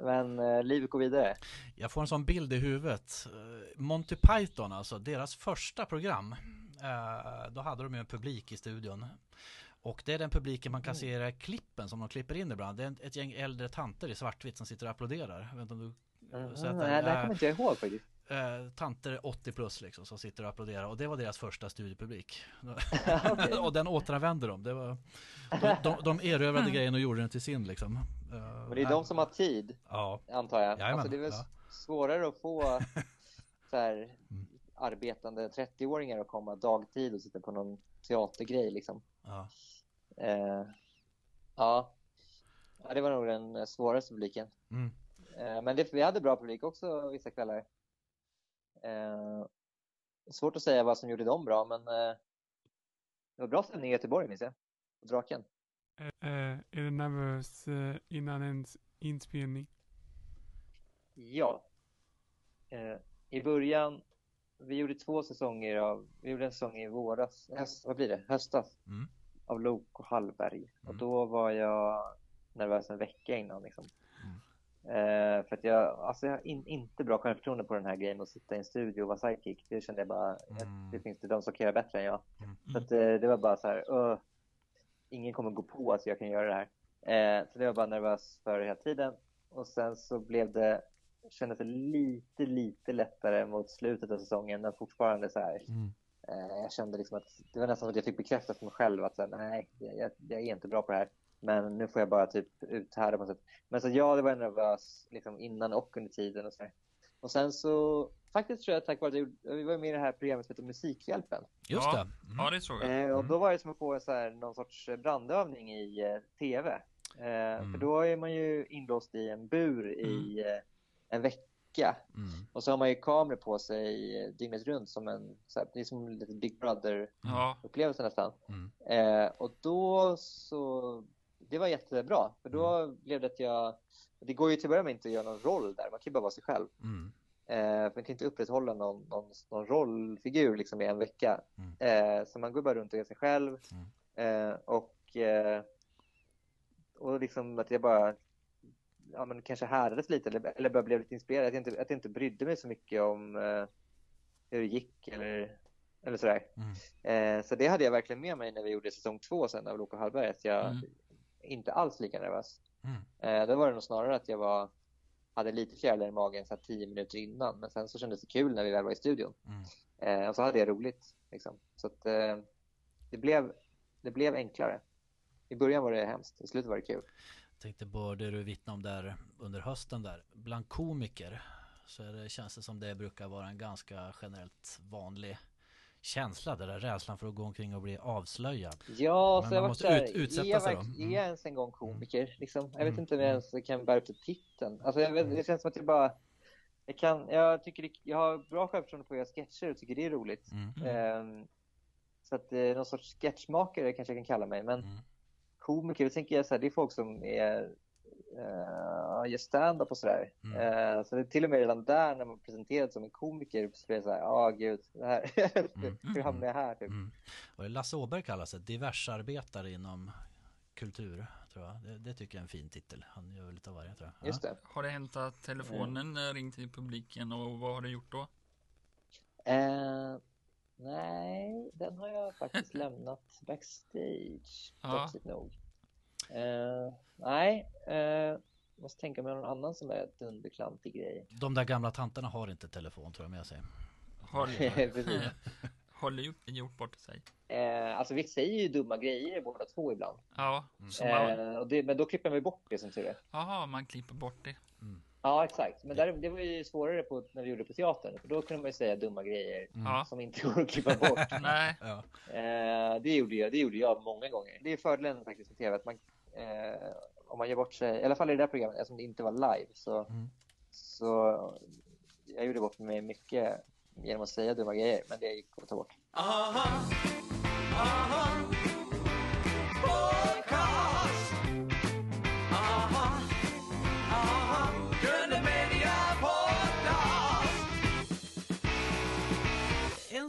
men eh, livet går vidare. Jag får en sån bild i huvudet. Eh, Monty Python, alltså deras första program. eh, Då hade de ju en publik i studion. Och det är den publiken man kan se i klippen som de klipper in ibland. Det är ett gäng äldre tanter i svartvitt som sitter och applåderar. Jag vet inte om du Mm, nej, det här är- kommer inte jag ihåg faktiskt. Eh, tanter 80 plus liksom som sitter och applåderar och det var deras första studiepublik. Och den återanvände de. Det var, de, de, de erövrade grejen och gjorde den till sin liksom. Eh, Men det är de som har tid, Ja, antar jag. Jajamän, Alltså, det är väl ja. svårare att få så här, Mm. arbetande 30-åringar att komma dagtid och sitta på någon teatergrej liksom. ja. Eh, ja. ja, det var nog den svåraste publiken. Mm. Eh, men det, vi hade bra publik också vissa kvällar. Eh, svårt att säga vad som gjorde dem bra, men eh, det var bra stämning i Göteborg minns jag. På Draken. Eh, är du nervös eh, innan en inspelning? Ja. Eh, I början, vi gjorde två säsonger av, vi gjorde en säsong i våras, höst, vad blir det, höstas. Mm. Av Lok och Hallberg. Och Mm. då var jag nervös en vecka innan liksom. Eh, för att jag, alltså jag har in, inte bra självförtroende på den här grejen att sitta i en studio och vara sidekick. Det kände jag bara, Mm. det finns det de som kan göra bättre än jag. Mm. Så att, eh, det var bara så här, "Öh, ingen kommer gå på att jag kan göra det här. Eh, så det var bara nervös för hela tiden. Och sen så blev det, kändes det lite, lite lättare mot slutet av säsongen, men fortfarande så här. Mm. Eh, jag kände liksom att det var nästan som att jag fick bekräftat för mig själv att så här, nej, jag, jag är inte bra på det här. Men nu får jag bara typ uthärda på något sätt. Men så ja, det var jag nervös liksom innan och under tiden och så här. Och sen så, faktiskt tror jag tack vare att jag gjorde, vi var med i det här programmet som heter Musikhjälpen. Just Ja. det. Mm. Ja, det såg jag. Eh, och Mm. då var det som att få så här, någon sorts brandövning i eh, tv. Eh, Mm. För då är man ju inlåst i en bur i eh, en vecka. Mm. Och så har man ju kameror på sig eh, dygnet runt som en, så här, det är som en liten Big Brother-upplevelse nästan. Mm. Eh, och då så, det var jättebra. För då blev det att jag, det går ju till att börja med inte att göra någon roll där, man kan ju bara vara sig själv. Mm. Eh, man kan inte upprätthålla någon, någon, någon rollfigur liksom i en vecka. Mm. Eh, så man går bara runt och är sig själv. Eh, och, eh, och liksom att jag bara ja, men kanske härdades lite eller, eller bara blev lite inspirerad. Att jag inte, att jag inte brydde mig så mycket om eh, hur det gick eller, eller sådär. Mm. Eh, så det hade jag verkligen med mig när vi gjorde säsong två sen av Loka Hallberg. Att jag Mm. Inte alls lika nervös. Mm. Eh, då var det nog snarare att jag var, hade lite fjärilar i magen så tio minuter innan. Men sen så kändes det kul när vi väl var i studion. Mm. Eh, och så hade jag roligt. Liksom. Så att, eh, det blev, det blev enklare. I början var det hemskt, i slutet var det kul. Tänkte på det du vittnade om där under hösten där. Bland komiker så är det, känns det som det brukar vara en ganska generellt vanlig känsla. Det där rädslan för att gå omkring och bli avslöjad. Ja, Men så jag var måste sådär, ut- utsätta är jag, sig då. Mm. är jag ens en gång komiker? Liksom? Jag vet Mm. inte om jag ens kan bära upp till titeln. Alltså, jag vet, det känns som att jag bara... Jag, kan, jag, tycker det, jag har bra självförtroende på att göra sketcher och tycker det är roligt. Mm. Ehm, så att eh, någon sorts sketchmakare kanske jag kan kalla mig. Men Mm. komiker, då tänker jag så här, det är folk som är, uh, gör stand-up och sådär. Mm. Eh, så det är till och med redan där när man presenteras som en komiker så blir det så här, ja gud, det här, Mm. hur hamnade jag här typ? Mm. Och Lasse Åberg kallas det, diversarbetare inom kultur. Tror jag. Det, det tycker jag är en fin titel. Han gör väl lite av varje tror jag. Just det. Har det hänt att telefonen eh, ringt till publiken och vad har du gjort då? Eh, nej, den har jag faktiskt lämnat backstage, Ja. nog. Eh, nej, eh, måste tänka mig någon annan som är dunderklantig grej. De där gamla tanterna har inte telefon tror jag med sig. Har, Precis. har du gjort, gjort bort sig? Eh, alltså vi säger ju dumma grejer båda två ibland. Ja, Eh, och det, men då klipper vi bort det som tur är. aha, man klipper bort det. Ja, exakt. Men där, det var ju svårare på, när vi gjorde på teatern. För då kunde man ju säga dumma grejer Ja. som inte går att klippa bort. Nej, Ja. Eh, det, gjorde jag, det gjorde jag många gånger. Det är fördelen faktiskt med tv. Att man, eh, om man gör bort sig, i alla fall i det där programmet, eftersom det inte var live, så, Mm. så jag gjorde bort mig mycket genom att säga dumma grejer. Men det gick att ta bort. Aha. Aha.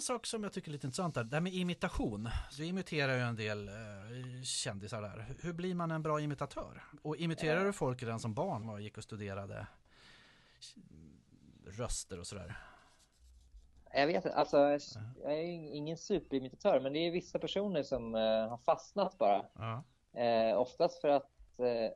En sak som jag tycker är lite intressant där, det här med imitation. Du imiterar ju en del eh, kändisar där. Hur blir man en bra imitatör? Och imiterar du folk redan som barn och gick och studerade röster och sådär? Jag vet inte, alltså, jag är ingen superimitatör, men det är vissa personer som eh, har fastnat bara. Ja. Eh, oftast för att eh,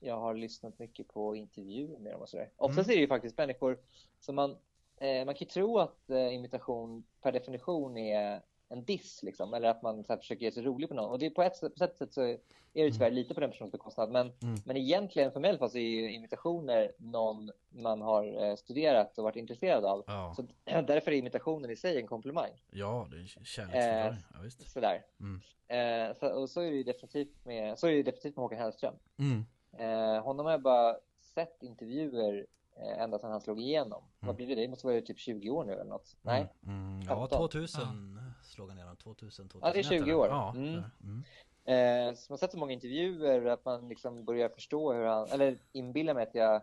jag har lyssnat mycket på intervjuer med dem och sådär. Oftast Mm. är det ju faktiskt människor som man, eh, man kan ju tro att eh, imitation per definition är en diss liksom, eller att man så här, försöker ge sig rolig på någon. Och det på ett, sätt- på sätt så är det tyvärr lite på den personens bekostnad. Men, Mm. men egentligen för mig i alla fall så är ju imitationer någon man har eh, studerat och varit intresserad av. Ja. Så därför är imitationen i sig en komplimang. ja, det är kärleksförklaring. Eh, Ja, visst. Sådär. Mm. Eh, så, och så är det ju definitivt med, så är det definitivt med Håkan Hellström. Mm. Eh, honom har jag bara sett intervjuer eh, ända sedan han slog igenom. Mm. Vad blir det? Det måste vara typ 20 år nu eller något. Nej? Mm. Ja, 15. 2000 slog han igenom. 2000, 2001 Ja, det är 20 år. Ja, Mm. mm. Eh, så man har sett så många intervjuer att man liksom börjar förstå hur han, eller inbillar mig att jag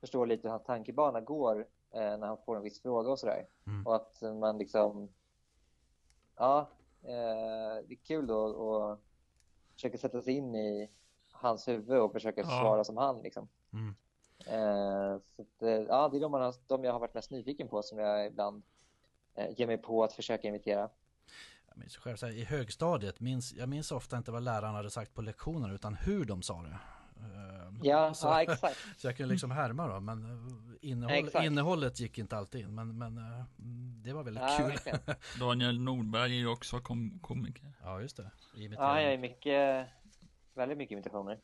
förstår lite hur hans tankebana går eh, när han får en viss fråga och sådär. Mm. Och att man liksom, ja, eh, det är kul då att försöka sätta sig in i hans huvud och försöka Ja. svara som han liksom. Mm. Eh, så att, eh, ja, det är de, man har, de jag har varit mest nyfiken på som jag ibland eh, ger mig på att försöka imitera. Jag minns själv så här, i högstadiet, minns, jag minns ofta inte vad läraren hade sagt på lektionerna utan hur de sa det. Eh, Ja, så, ja exakt. så jag kunde liksom härma då, men eh, innehåll, Exakt. innehållet gick inte alltid in. Men, men det var väldigt Ja, kul. verkligen. Daniel Nordberg är ju också kom komiker. Ja, just det. Ja, Imitera. jag är mycket, väldigt mycket imitationer.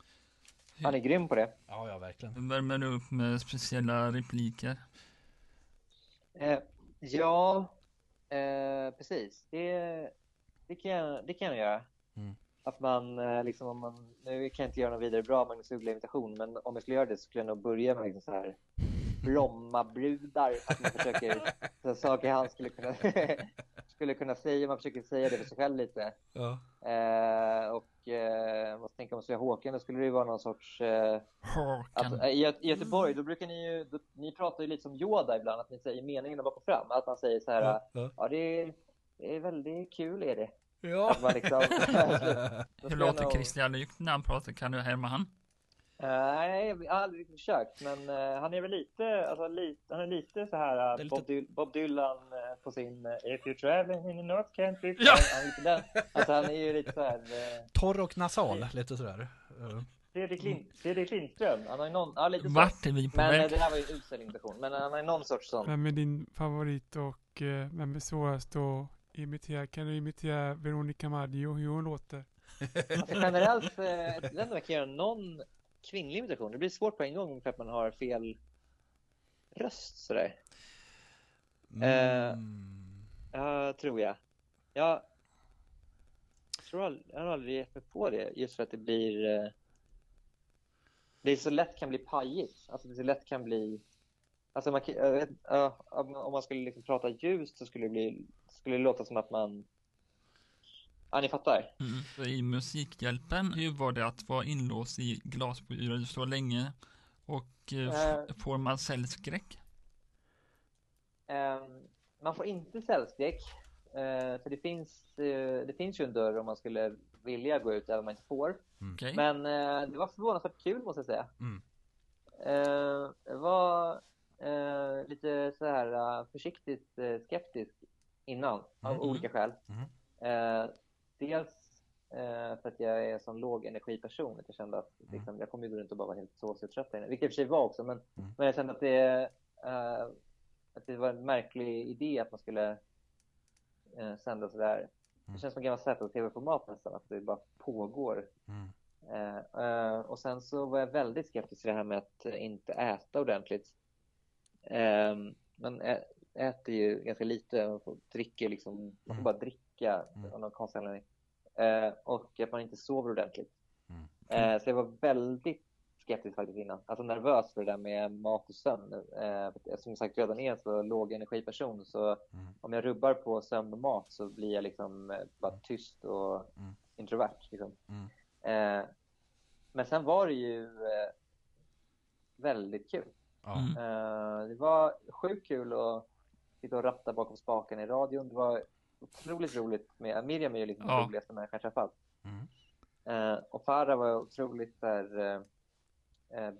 Han är grym på det. ja, ja, verkligen. Värmer du upp med speciella repliker? Eh, ja, eh, precis. Det, det, kan jag, det kan jag göra. Mm. Att man, eh, liksom, om man, nu kan jag inte göra någon vidare bra Magnus Uggla-imitation, men om jag skulle göra det så skulle jag nog börja med liksom så här Brommabrudar. Att man försöker, så saker han skulle kunna, skulle kunna säga, man försöker säga det för sig själv lite. Ja. Eh, och eh, måste tänka om jag säga Håkan, då skulle det ju vara någon sorts eh, Håkan. I, Gö- I Göteborg, då brukar ni ju, då, ni pratar ju lite som Yoda ibland, att ni säger meningarna bak och fram. Att man säger så här, ja, Ja. Ja. det, är, det är väldigt kul är det. Ja. Att man liksom, Hur låter Christian Lyck när han pratar? Kan du härma han? Nej, jag har aldrig försökt, men eh, han är väl lite, alltså, lite, han är lite så här eh, lite- Bob, Dy- Bob Dylan eh, på sin eh, If you're traveling in the North Country. Ja! Han, är lite den. Alltså, han är ju lite så här, eh, Torr och nasal, lite sådär. Fredrik, Lind, Fredrik Lindström. Han har ju någon, ja lite är vi på Men eh, väg? det här var ju en usel imitation. Men han har ju någon sorts sån. Vem är din favorit och eh, vem är svårast att imitera, kan du imitera Veronica Maggio, hur hon låter? Alltså generellt, eh, jag vet inte om jag kan göra någon kvinnlig imitation. Det blir svårt på en gång för att man har fel röst sådär. Mm. Ja, tror jag. Jag tror aldrig, jag har aldrig gett mig på det just för att det blir eh, det så lätt kan bli pajigt. Alltså det så lätt kan bli Alltså man, om om man skulle liksom prata ljust så skulle det bli skulle det låta som att man Ja, ni fattar. Mm. I Musikhjälpen, hur var det att vara inlåst i glasburen så länge? Och eh, Eh. får man cellskräck? Ehm, man får inte cellskräck. eh, för det finns, eh, det finns ju en dörr om man skulle vilja gå ut även om man inte får. Okej. Men eh, det var förvånansvärt kul måste jag säga. Mm. Eh, jag var eh, lite så här eh, försiktigt eh, skeptisk innan av Mm. olika skäl. Mm. Eh, dels eh, för att jag är en sån låg energiperson att jag kände att Mm. liksom, jag kommer gå runt och bara vara helt såsig och trött. Vilket i och för sig var också, men, Mm. men jag kände att det, eh, att det var en märklig idé att man skulle eh, sända sådär. Mm. Det känns som ett gammalt ZTV-format nästan, att det bara pågår Mm. Eh, eh, och sen så var jag väldigt skeptisk till det här med att eh, inte äta ordentligt. Eh, man äter ju ganska lite och får- dricker liksom, man får Mm. bara dricka Mm. av någon konstig anledning. Eh, och att man inte sover ordentligt. Mm. Eh, så jag var väldigt skeptisk faktiskt innan. Alltså nervös för det där med mat och sömn. Eh, som sagt redan är en så låg energiperson så Mm. om jag rubbar på sömn och mat så blir jag liksom eh, bara tyst och Mm. introvert. Liksom. Mm. Eh, men sen var det ju eh, väldigt kul. Mm. Eh, det var sjukt kul att sitta och ratta bakom spaken i radion. Det var otroligt roligt med Miriam är ju liksom Ja. den roligaste människan jag träffat. Mm. Eh, och Farah var otroligt där, eh, eh,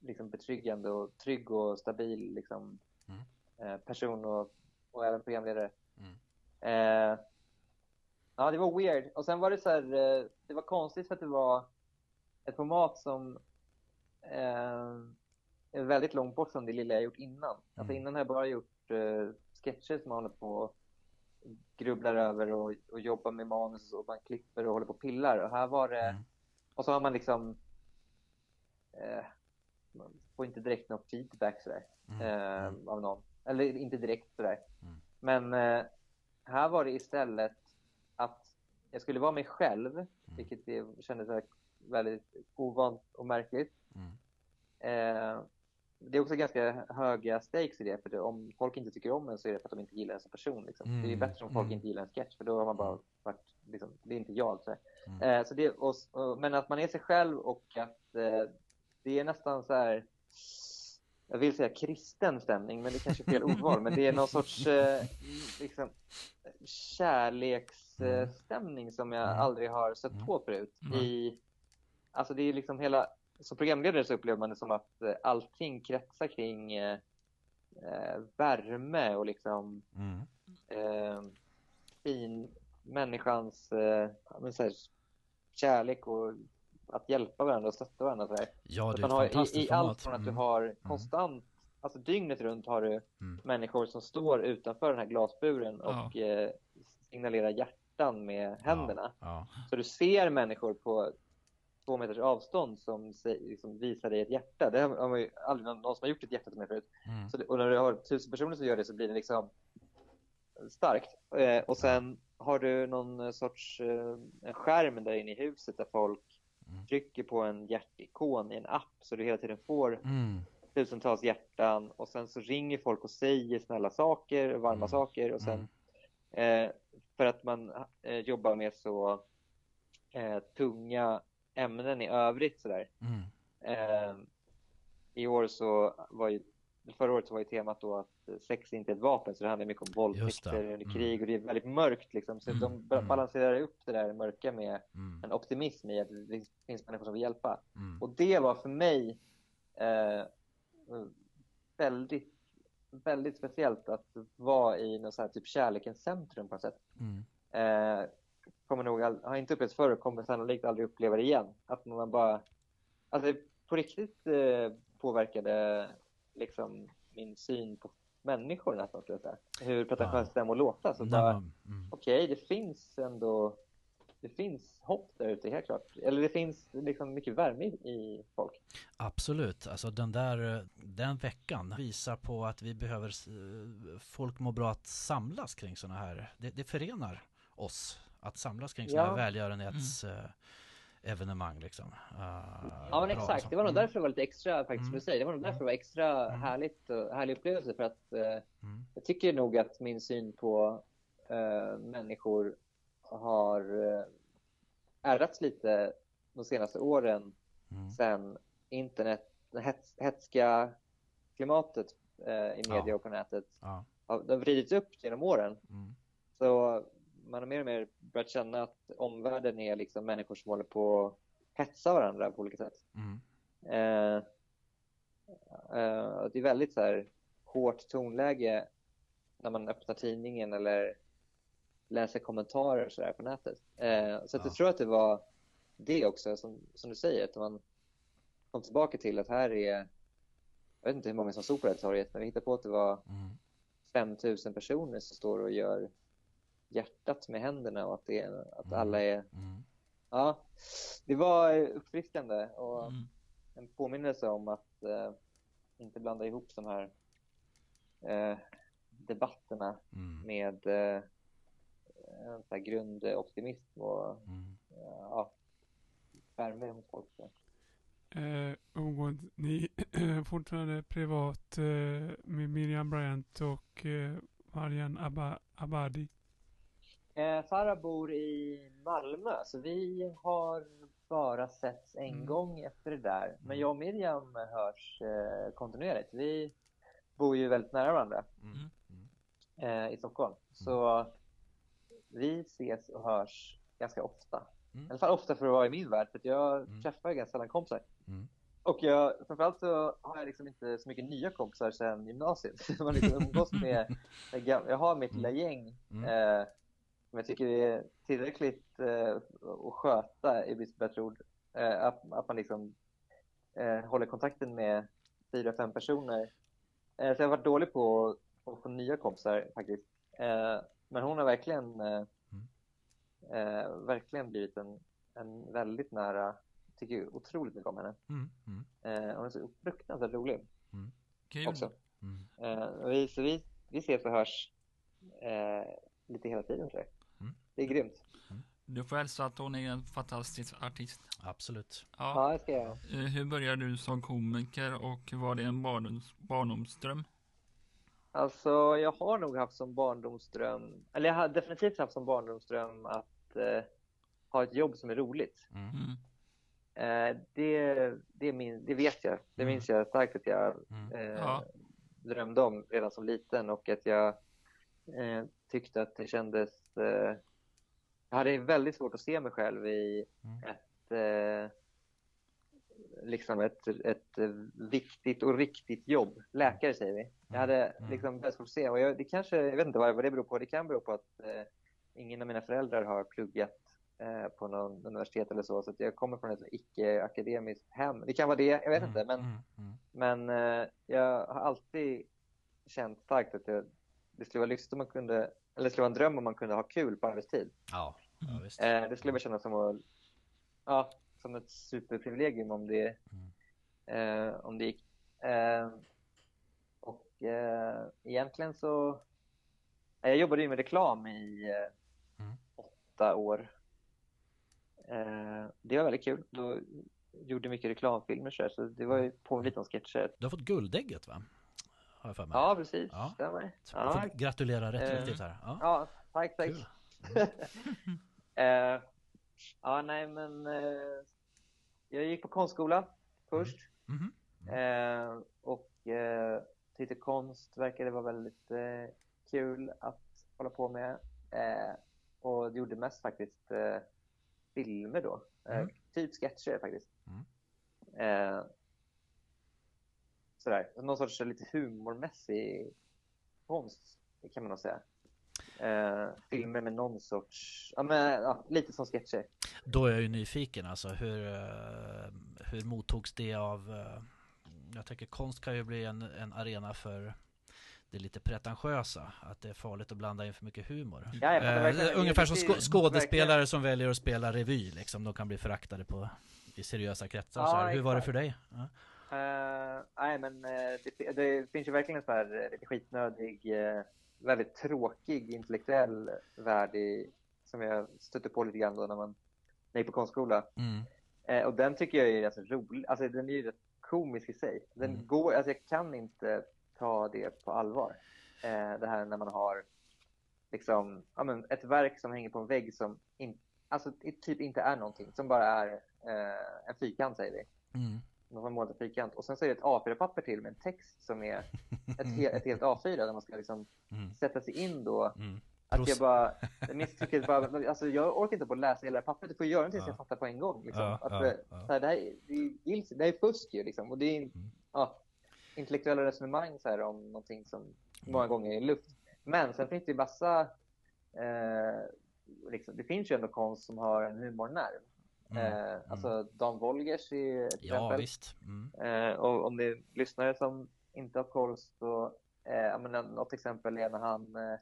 liksom betryggande och trygg och stabil liksom, Mm. eh, person och, och även programledare. Mm. Eh, ja, det var weird. Och sen var det så här, eh, det var konstigt för att det var ett format som eh, är väldigt långt bort från det lilla jag gjort innan. Alltså Mm. innan har jag bara gjort eh, sketcher som man håller på och grubblar över och, och jobbar med manus och man klipper och håller på och pillar. Och här var det, Mm. och så har man liksom eh, man får inte direkt någon feedback sådär Mm. eh, Mm. av någon. Eller inte direkt sådär. Mm. Men eh, här var det istället att jag skulle vara mig själv, Mm. vilket det kändes väldigt- väldigt ovant och märkligt. Mm. Eh, det är också ganska höga stakes i det, för det, om folk inte tycker om en så är det för att de inte gillar en som person. Liksom. Det är ju Mm, bättre om folk mm. inte gillar en sketch, för då har man bara varit, liksom, det är inte jag. Så. Mm. Eh, så det, och, och, men att man är sig själv och att eh, det är nästan så här, jag vill säga kristen stämning, men det kanske är fel ordval, men det är någon sorts eh, liksom, kärleksstämning som jag Mm. aldrig har Mm. på förut. Mm. I, alltså det är liksom hela, som programledare så upplever man det som att eh, allting kretsar kring eh, eh, värme och liksom Mm. eh, fin människans eh, ja, här, kärlek och att hjälpa varandra och stötta varandra. Så här. Ja, det är har, fantastiskt i, I allt från att du Mm. har konstant, alltså dygnet runt har du Mm. människor som står utanför den här glasburen och eh, signalerar hjärtan med händerna. Ja. Så du ser människor på två meters avstånd som liksom visar dig ett hjärta. Det har man ju aldrig någon, någon som har gjort ett hjärta till mig förut. Mm. Så och när du har tusen personer som gör det så blir det liksom starkt. Eh, och sen har du någon sorts eh, en skärm där inne i huset där folk Mm. trycker på en hjärtikon i en app så du hela tiden får Mm. tusentals hjärtan och sen så ringer folk och säger snälla saker, varma Mm. saker och sen Mm. eh, för att man eh, jobbar med så eh, tunga ämnen i övrigt sådär. Mm. Eh, I år så var ju, förra året så var ju temat då att sex inte är ett vapen så det handlar mycket om våldtäkter, Mm. krig och det är väldigt mörkt liksom. Så Mm. de Mm. balanserar upp det där mörka med Mm. en optimism i att det finns människor som vill hjälpa. Mm. Och det var för mig eh, väldigt, väldigt speciellt att vara i någon så här typ kärlekens centrum på något sätt. Mm. Eh, kommer nog all, har inte upplevt förr och kommer sannolikt aldrig uppleva det igen. Att man bara, alltså på riktigt eh, påverkade liksom min syn på människor nästan skulle jag säga. Hur pretentiöst det må låta. Så bara, mm. okej, det finns ändå det finns hopp där ute helt klart. Eller det finns liksom mycket värme i, folk. Absolut, alltså den där den veckan visar på att vi behöver eh, folk mår bra att samlas kring sådana här. Det, det förenar oss att samlas kring sådana Ja. här välgörenhets eh, evenemang liksom. Uh, Ja men exakt, det var nog därför det var lite extra faktiskt som Mm. du säger. Det var nog därför det var extra Mm. härligt och härlig upplevelse för att eh, Mm. jag tycker nog att min syn på eh, människor har eh, ärrats lite de senaste åren Mm. sen internet, det hets, hetska klimatet eh, i media Ja. och på nätet Ja. har, vridits upp genom åren. Mm. Så man har mer och mer börjat känna att omvärlden är liksom människor som håller på att hetsa varandra på olika sätt. Mm. Eh, eh, det är väldigt så här hårt tonläge när man öppnar tidningen eller läser kommentarer så där på nätet. Eh, så Ja. jag tror att det var det också, som, som du säger, att man kom tillbaka till att här är, jag vet inte hur många som stod på det här torget, men vi hittade på att det var Mm. 5000 personer som står och gör hjärtat med händerna och att, det är, att Mm. alla är, Mm. ja, det var uppfriskande och Mm. en påminnelse om att eh, inte blanda ihop de här eh, debatterna Mm. med eh, en sån här grundoptimism och Mm. eh, ja, värme hos folk. Så. Eh, umgås ni fortfarande privat eh, med Miriam Bryant och eh, Marian Abba, Abadi? Eh, Farah bor i Malmö, så vi har bara setts en Mm. gång efter det där. Men Mm. jag och Miriam hörs eh, kontinuerligt. Vi bor ju väldigt nära varandra Mm. Mm. eh, i Stockholm. Så vi ses och hörs ganska ofta. Mm. I alla fall ofta för att vara i min värld, för att jag Mm. träffar ganska sällan kompisar. Mm. Och jag, framförallt så har jag liksom inte så mycket nya kompisar sedan gymnasiet. Man liksom umgås med, jag har mitt lilla gäng Mm. eh, som jag tycker är tillräckligt eh, att sköta i brist på bättre ord. Eh, att, att man liksom eh, håller kontakten med fyra, fem personer. Eh, så jag har varit dålig på att få nya kompisar faktiskt. Eh, men hon har verkligen, eh, eh, verkligen blivit en, en väldigt nära, tycker jag otroligt mycket om henne. Mm. Mm. Eh, hon är så fruktansvärt rolig Kul. också. Mm. Eh, och vi, så vi, vi ses och hörs eh, lite hela tiden tror jag. Mm. Det är grymt. Du får hälsa att hon är en fantastisk artist. Absolut. Ja. Ja, det ska jag. Eh, Hur började du som komiker och var det en barndoms, barndomsdröm? Alltså, jag har nog haft som barndomsdröm, eller jag har definitivt haft som barndomsdröm att eh, ha ett jobb som är roligt. Mm. Mm. Eh, det, det, min, det vet jag. Det Mm. minns jag starkt att jag Mm. eh, Ja. drömde om redan som liten och att jag eh, tyckte att det kändes... Jag hade väldigt svårt att se mig själv i Mm. ett, eh, liksom ett, ett viktigt och riktigt jobb. Läkare säger vi. Jag hade Mm. liksom väldigt svårt att se och jag, det kanske, jag vet inte vad, det beror på. Det kan bero på att eh, ingen av mina föräldrar har pluggat eh, på någon universitet eller så. Så jag kommer från ett icke-akademiskt hem. Det kan vara det, jag vet inte. Men Mm. Mm. men eh, jag har alltid känt starkt att det, det skulle vara lyxigt om man kunde, eller det skulle vara en dröm om man kunde ha kul på arbetstid. Ja, ja visst. Eh, det skulle väl kännas som att, ja, som ett superprivilegium om det, Mm. eh, om det gick. Eh, och eh, egentligen så, eh, jag jobbade ju med reklam i eh, Mm. åtta år. Eh, det var väldigt kul. Då gjorde mycket reklamfilmer så, här, så det var ju på lite om sketcher. Du har fått guldägget va? Har jag för mig. Ja, precis. Ja. Stämmer. Ja, får gratulera rätt Eh, här. Ja, ja, tack, tack. kul. Eh, ja, nej, men eh, jag gick på konstskola först Mhm. eh, och eh, tyckte konst verkade vara väldigt kul att hålla på med. Och gjorde mest faktiskt filmer då. Eh, Mm. Typ sketcher faktiskt. Sådär, någon sorts lite humormässig konst kan man nog säga. Eh, filmer med någon sorts, ja, men, ja, lite som sketcher. Då är jag ju nyfiken alltså hur, eh, hur mottogs det av eh, Jag tänker konst kan ju bli en, en arena för det lite pretentiösa, att det är farligt att blanda in för mycket humor. Ja, Eh, ungefär som det- skådespelare verkligen. som väljer att spela revy, liksom, de kan bli föraktade på, i seriösa kretsar. Ja. Hur var det för dig? Ja. Eh, nej, men eh, det, det finns ju verkligen en så här eh, lite skitnödig, väldigt tråkig intellektuell värld i, som jag stötte på lite grann då när man när jag gick på konstskola. Mm. Och den tycker jag är ganska rolig. Alltså den är ju rätt komisk i sig. Den Mm. går, alltså jag kan inte ta det på allvar. Det här när man har liksom, ja, men ett verk som hänger på en vägg som in, alltså, typ inte är någonting. Som bara är en fyrkant säger vi. Mm. Man har målat en fyrkant. Och sen så är det ett A4-papper till med en text som är ett, he- ett helt A4 där man ska liksom Mm. sätta sig in då. Mm. Att jag bara, jag misstycker bara, alltså jag orkar inte på att läsa hela pappret. Du får göra någonting så Ja. jag fattar på en gång. Liksom. Ja, att, ja. Så här, det, här, är- det, är, det här är fusk ju liksom. Och det är Mm. ja, intellektuella resonemang så här, om någonting som många Mm. gånger är luft. Men sen finns det ju massa, eh, liksom, det finns ju ändå konst som har en humornerv. Mm. Eh, alltså Dan Wolgers är ett Ja, visst. Mm. Eh, och om det är lyssnare som inte har koll så, eh, menar, något exempel är när han eh,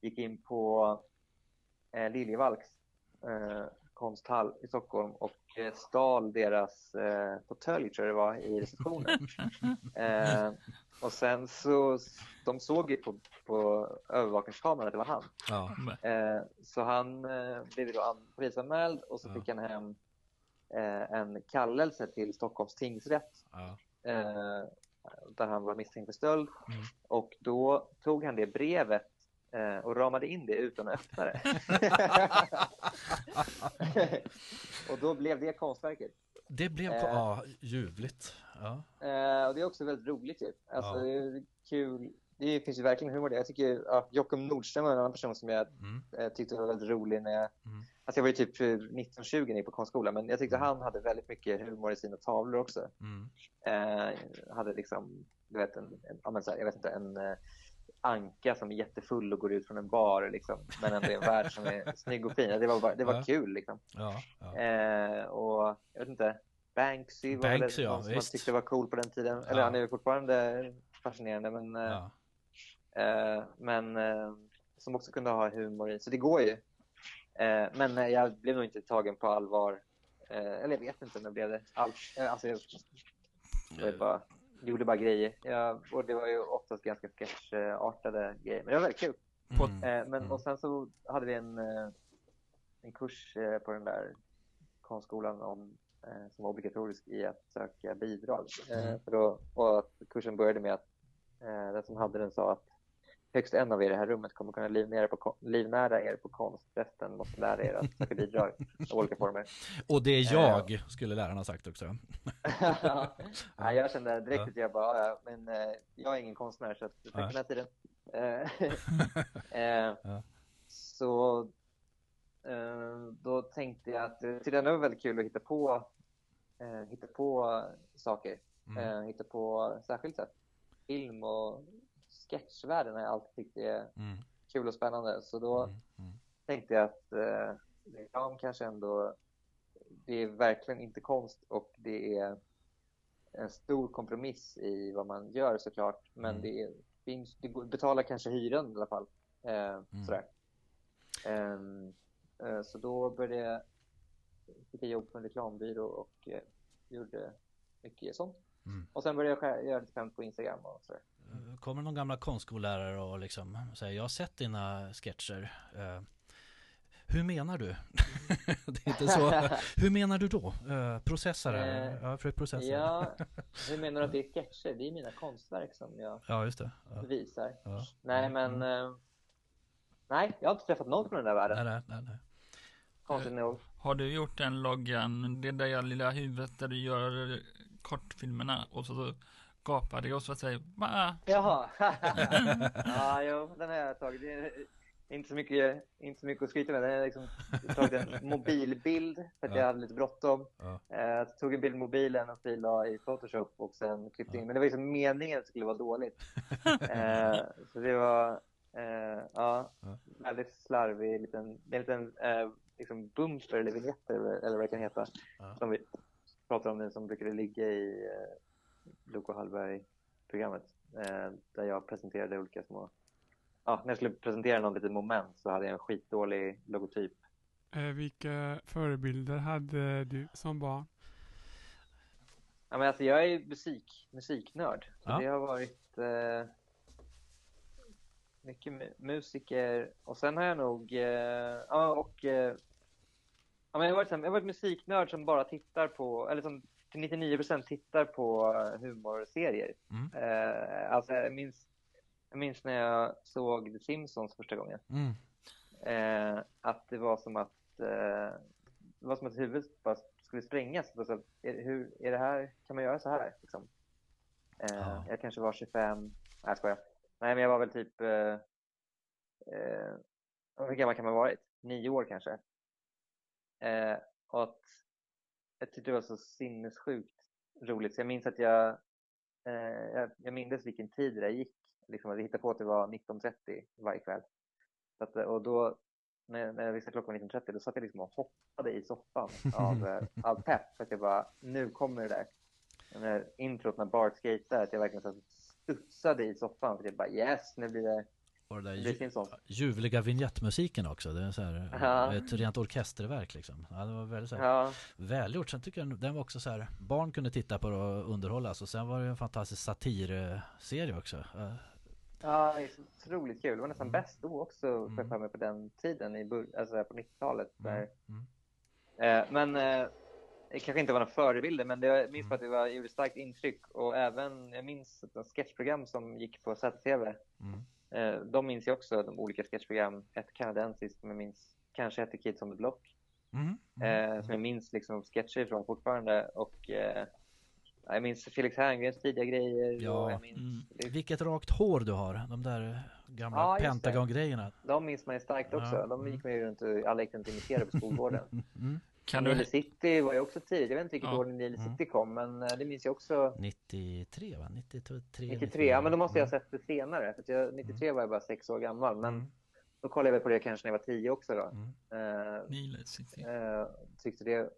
gick in på eh, Liljevalchs eh, konsthall i Stockholm och stal deras eh, fåtölj, tror jag det var, i receptionen. och sen så, de såg ju på, på övervakningskameran att det var han. Ja. Eh, så han eh, blev då an- polisanmäld och så Ja. fick han hem eh, en kallelse till Stockholms tingsrätt Ja. eh, där han var misstänkt för stöld. Mm. Och då tog han det brevet eh, och ramade in det utan att öppna det. och då blev det konstverket. Det blev Eh. ja, ljuvligt. Ja. Eh, och det är också väldigt roligt ju. Alltså, Ja. det är kul. Det finns ju verkligen humor det. Jag tycker ja, Jockum Nordström var en annan person som jag Mm. eh, tyckte var väldigt rolig när jag... Mm. Alltså jag var ju typ 19-20 när jag gick på konstskola, men jag tyckte han hade väldigt mycket humor i sina tavlor också. Mm. Eh, hade liksom, du vet, en, en, jag vet inte, en eh, anka som är jättefull och går ut från en bar liksom, men ändå är en värld som är snygg och fin. Det var, bara, det var Ja. kul liksom. Ja, ja. Eh, och jag vet inte, Banksy var Banksy, ja, någon som man tyckte var cool på den tiden. Eller Ja. han är ju fortfarande fascinerande, men, eh, ja. eh, men eh, som också kunde ha humor i. Så det går ju. Eh, men jag blev nog inte tagen på allvar. Eh, eller jag vet inte om jag blev det alls. Alltså, jag, jag vet bara, gjorde bara grejer. Jag, och det var ju oftast ganska sketchartade grejer. Men det var väldigt kul. Mm. Eh, men, Mm. Och sen så hade vi en, eh, en kurs eh, på den där konstskolan om, eh, som var obligatorisk i att söka bidrag. Eh, Mm. för då, och att kursen började med att eh, den som hade den sa att högst en av er i det här rummet kommer kunna livnära, på, livnära er på konst. Resten måste lära er att söka bidrag i olika former. Och det är jag, skulle läraren ha sagt också. ja, jag kände direkt att jag bara, ja, men eh, jag är ingen konstnär så att tack för den här tiden. Eh, eh. Så eh, då tänkte jag att det var väldigt kul att hitta på, eh, hitta på saker. Mm. Eh, hitta på särskilt sätt. Film och sketchvärlden har jag alltid tyckt är Mm. kul och spännande. Så då Mm. Mm. tänkte jag att eh, reklam kanske ändå, det är verkligen inte konst och det är en stor kompromiss i vad man gör såklart. Men Mm. det, är, finns, det betalar kanske hyran i alla fall. Eh, Mm. sådär. Ehm, eh, så då började jag, fick jag jobb på en reklambyrå och eh, gjorde mycket sånt. Mm. Och sen började jag göra lite skämt på Instagram och sådär. Kommer någon gamla konstskollärare och liksom säger jag har sett dina sketcher. Eh, hur menar du? det är inte så. Hur menar du då? Eh, processa det här. Eh, Ja, försök processa. Ja, hur menar du att det är sketcher? Det är mina konstverk som jag ja just det. Ja. visar. Ja. Nej, Mm. men... Eh, nej, jag har inte träffat någon från den där världen. Nej, nej, nej. Konstigt nog. Har du gjort den loggan, det där lilla huvudet där du gör eh, kortfilmerna och så gapar det och så säger va? Jaha. ja, jo, den har jag tagit. Är inte så mycket, inte så mycket att skryta med. Den har liksom jag tagit en mobilbild för att Ja. jag hade lite bråttom. Ja. Eh, Jag tog en bild med mobilen och filade i Photoshop och sen klippte in. Men det var liksom meningen att det skulle vara dåligt. Eh, så det var eh, ja, Ja. väldigt slarvig liten, är en liten eh, liksom bumper eller vignett eller, vad det kan heta. Ja. Som vi pratar om, den som brukade ligga i Loco Hallberg-programmet. eh, där jag presenterade olika små... Ja, när jag skulle presentera någon liten moment så hade jag en skitdålig logotyp. Eh, vilka förebilder hade du som barn? Ja, men alltså jag är musik, musiknörd. Så Ja. Det har varit eh, mycket mu- musiker och sen har jag nog... Eh, ja, och... Eh, ja, men jag, har varit, jag har varit musiknörd som bara tittar på, eller som 99% tittar på eh, humorserier. Mm. Eh, alltså jag minns, jag minns när jag såg The Simpsons första gången. Mm. Eh, att det var som att eh, det var som att huvudet bara skulle sprängas. Det var Så, att, är, hur, är det här, kan man göra så här? Liksom? Eh, Ja. Jag kanske var 25, nej jag skojar. Nej men jag var väl typ, eh, eh, hur gammal kan man ha varit? Nio år kanske. Och att jag tyckte det var så sinnessjukt roligt. Så jag minns att jag, eh, jag, jag mindes vilken tid det där gick. Liksom, vi hittade på att det var 19.30 varje kväll. Att, och då, när, när jag visste klockan var 19.30, då satt jag liksom och hoppade i soffan av, eh, av pepp. För att jag bara, nu kommer det där. Den där introt när Bart skejtar, att jag verkligen så studsade i soffan. För att jag bara, yes, nu blir det, Och det där Simpsons. ljuvliga vignettmusiken också. Det är så här, Ja. ett rent orkesterverk liksom. Ja, det var väldigt så här, Ja, välgjort. Sen tycker jag den var också så här, barn kunde titta på det och underhållas. Och sen var det en fantastisk satirserie också. Ja, det är så otroligt kul. Det var nästan Mm. bäst då också, Mm. för mig, på den tiden, i alltså på 90-talet. Mm. Mm. Eh, men eh, det kanske inte var några förebilder, men det, jag minns Mm. att det var, gjorde starkt intryck. Och även, jag minns ett sketchprogram som gick på ZTV. Mm. Eh, de minns jag också, de olika sketchprogram. Ett kanadensiskt som jag minns kanske hette Kids on the Block. Mm. Mm. Eh, som jag minns liksom sketcher ifrån fortfarande. Och eh, jag minns Felix Herngrens tidiga grejer. Ja. Minns, Mm. Vilket rakt hår du har. De där gamla Ja. Pentagon-grejerna. De minns man ju starkt också. Ja, De mm. gick man ju runt och alla gick runt och imiterade på skolgården. Mm. Kan Nile du, City var ju också tidigt. Jag vet inte vilket Ja. år Nile Mm. City kom, men eh, det minns jag också. 93 va? 93? 93, ja men då måste jag ha Mm. sett det senare. För att jag, 93 var jag bara sex år gammal. Men Mm. då kollade jag väl på det kanske när jag var tio också då. Mm. Eh, Nile City. eh, tyckte det,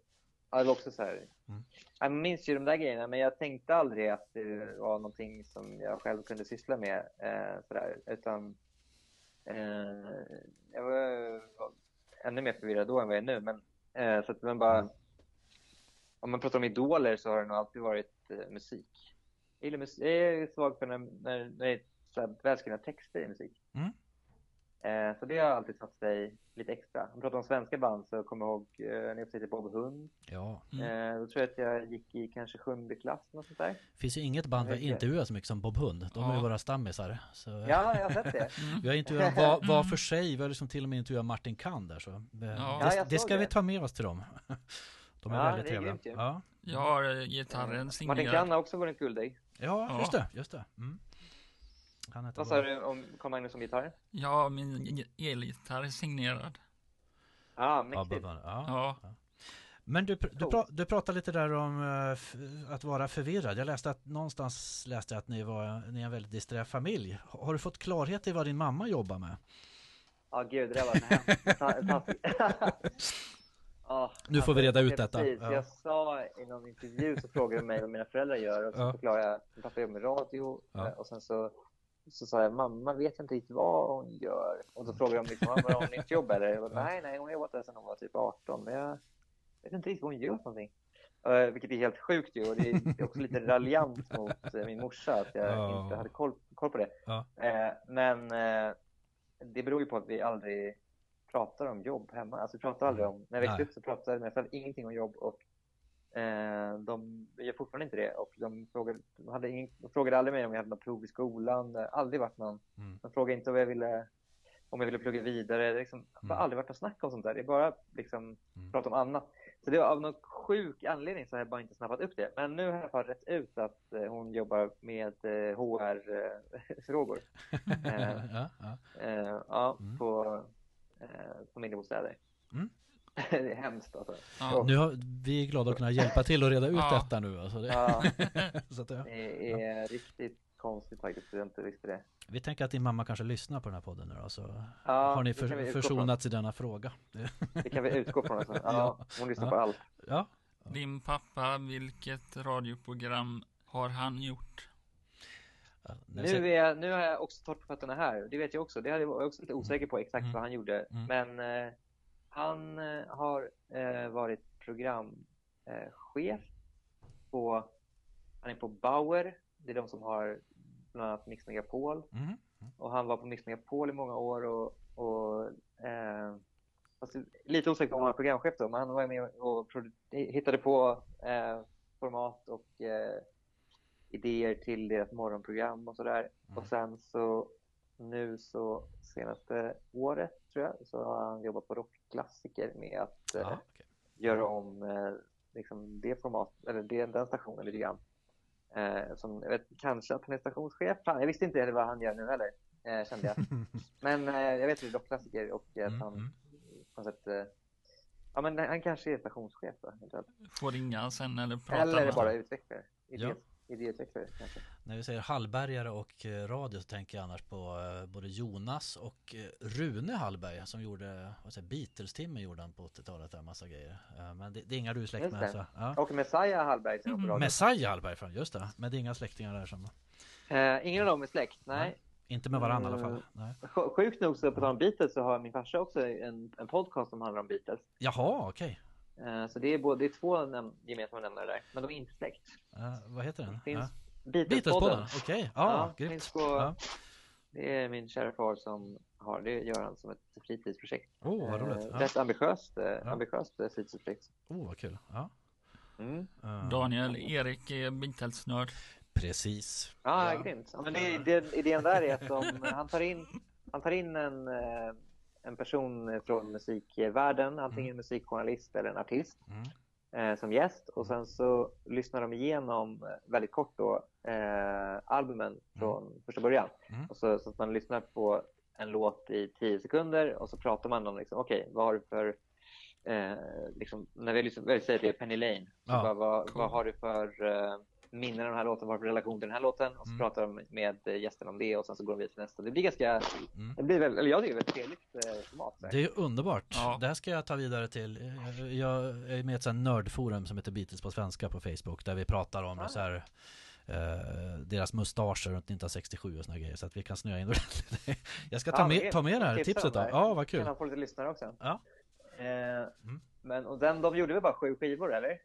ja, det var också så här. Mm. Jag minns ju de där grejerna men jag tänkte aldrig att det var någonting som jag själv kunde syssla med. Eh, sådär. Utan jag var, var ännu mer förvirrad då än vad jag är nu. Men, eh, så att man bara, om man pratar om idoler så har det nog alltid varit eh, musik. Jag, gillar mus- jag är svag för när, när, när det är välskrivna texter i musik. Mm. Eh, så det har alltid satt sig lite extra. Om man pratar om svenska band så kommer jag ihåg eh, när jag upptäckte Bob Hund. Ja, Mm. Eh, då tror jag att jag gick i kanske sjunde klass, något sånt där. finns ju inget band vi har intervjuat så mycket som Bob Hund. De är ju Ja. våra stammisar. Så. Ja, jag har sett det. Mm. Vi har intervjuat var, var för sig. Vi har liksom till och med intervjuat Martin Kahn där. Så. eh, Ja, det, det ska vi det. ta med oss till dem. De är Ja, väldigt är trevliga. grymt. Ja. Jag har eh, gitarren Martin signerad. Kahn har också vunnit guldig. ja, Ja. just det. Just det. Mm. Han heter Vad sa du om Carl Magnus som gitarr? Ja, min elgitarr är signerad. Ja, Ja, mäktigt. Hund. ja. Ja, Men du, du, pra, du pratade lite där om eh, att vara förvirrad. Jag läste att någonstans läste jag att ni, var, ni är en väldigt disträ familj. Har du fått klarhet i vad din mamma jobbar med? Ja, gud, det var hemskt. Ja, Nu får vi reda ut ja, detta. Precis. Ja. Jag sa i någon intervju så frågade de mig vad mina föräldrar gör och så Ja. förklarade jag att pappa jobbar med radio Ja. eh, och sen så, så sa jag mamma vet inte riktigt vad hon gör och så frågade de liksom, "Ah, var hon nytt jobb eller? Jag bara, nej, nej, hon har jobbat där sedan hon var typ 18 men jag vet inte riktigt vad hon gör för någonting. Eh, vilket är helt sjukt ju och det är också lite raljant mot eh, min morsa att jag Ja. inte hade koll, koll på det. Ja. Eh, men det beror ju på att vi aldrig pratar om jobb hemma. Alltså vi pratar aldrig om, när jag växte upp så pratade mina föräldrar ingenting om jobb och eh, de gör fortfarande inte det. Och de frågade, de hade ingen, de frågade aldrig mig om jag hade något prov i skolan. Aldrig varit någon. Mm. De frågade inte om jag ville, om jag ville plugga vidare. Liksom, det har Mm. aldrig varit något snack om sånt där. Det är bara liksom Mm. prata om annat. Så det var av någon sjuk anledning så har jag bara inte snappat upp det. Men nu har jag rätt ut att eh, hon jobbar med eh, HR-frågor. Eh, ja, ja. Eh, ja, Mm. på eh, familjebostäder. Mm. det är hemskt alltså. ja. Nu har, vi är glada att kunna hjälpa till att reda ut Ja. detta nu. Alltså det, Ja, så att, ja. det är riktigt konstigt faktiskt jag inte visste det. Vi tänker att din mamma kanske lyssnar på den här podden nu då, så Ja, har ni för, försonats i denna fråga. Det kan vi utgå från. Alltså. Ja, Ja. Hon lyssnar Ja. på allt. Ja, Din pappa, vilket radioprogram har han gjort? Ja, Nu, ser- är jag, nu har jag också torrt på fötterna här. Det vet jag också. Det hade jag också lite osäker på exakt Mm. vad han gjorde. Mm. Men eh, han eh, har eh, varit programchef chef på, han är på Bauer. Det är de som har bland annat Mix Megapol. Mhm. Och han var på Mix Megapol i många år och, och eh, fast lite osäker på om han var programchef då, men han var med och hittade på eh, format och eh, idéer till deras morgonprogram och sådär. Mm. Och sen så nu så senaste året tror jag så har han jobbat på rockklassiker med att eh, Ja, okej. göra om eh, liksom det format, eller det, den stationen lite grann. Eh, som, jag vet, kanske att han är stationschef. Fan, jag visste inte heller vad han gör nu heller, eh, kände jag. Men eh, jag vet att det är rockklassiker och att Mm, han mm. på något sätt, eh, ja men han kanske är stationschef då. Får ringa sen eller prata Eller med bara utvecklare. Ja. Idéutvecklare kanske. När vi säger Hallbergare och eh, radio så tänker jag annars på eh, både Jonas och eh, Rune Hallberg som gjorde, vad säger Beatles-timme gjorde han på 80-talet, där massa grejer. Men det, det är inga du är släkt med. Så, ja. Och Messiah Hallberg som radio. Messiah Hallberg, just det. Men det är inga släktingar där som, Eh, ingen av dem är släkt, nej. Nej. inte med varandra i alla fall. Mm. Nej. Sj- Sjukt nog så på tal om Beatles så har min farsa också en, en podcast som handlar om Beatles. Jaha, okej. Eh, Så det är, både, det är två näm- gemensamma nämnare där, men de är inte släkt. Eh, vad heter den? Finns Ja. Beatles-podden. Okej. Ja, finns grymt. på, Ja. Det är min kära far som har det, gör han som ett fritidsprojekt. Oh, vad roligt. Eh, Ja. Rätt ambitiöst, eh, ambitiöst eh, fritidsprojekt. Oh, vad kul. Ja. Mm. Eh, Daniel, Erik är Beatles-nörd. Precis. Ja, Ja. grymt. Ja, men det, det, idén där är att de, han tar in, han tar in en, eh, en person från musikvärlden, antingen en musikjournalist eller en artist, Mm. eh, som gäst. Och sen så lyssnar de igenom eh, väldigt kort då, eh, albumen från första början. Mm. Och så, så att man lyssnar på en låt i tio sekunder och så pratar man om liksom, okej, vad har du för eh, liksom, när vi vi säger det Penny Lane, så Ja, bara, vad, cool. vad har du för eh, minnen av den här låten, vad har relation till den här låten? Och så Mm. pratar de med gästen om det och sen så går de vidare till nästa. Det blir ganska, Mm. det blir väl, eller jag tycker det är ett trevligt eh, format. så här. Det är underbart. Ja. Det här ska jag ta vidare till. Jag- är med i ett sånt nördforum som heter Beatles på svenska på Facebook där vi pratar om Ah. så här, eh, deras mustascher runt 1967 och såna grejer så att vi kan snöa in ordentligt. Jag ska ta Ja, med, det- ta med det här tipset då. Ja, vad Kan kul. han få lite lyssnare också. Ja. Eh, Men och den, de gjorde väl bara sju skivor eller?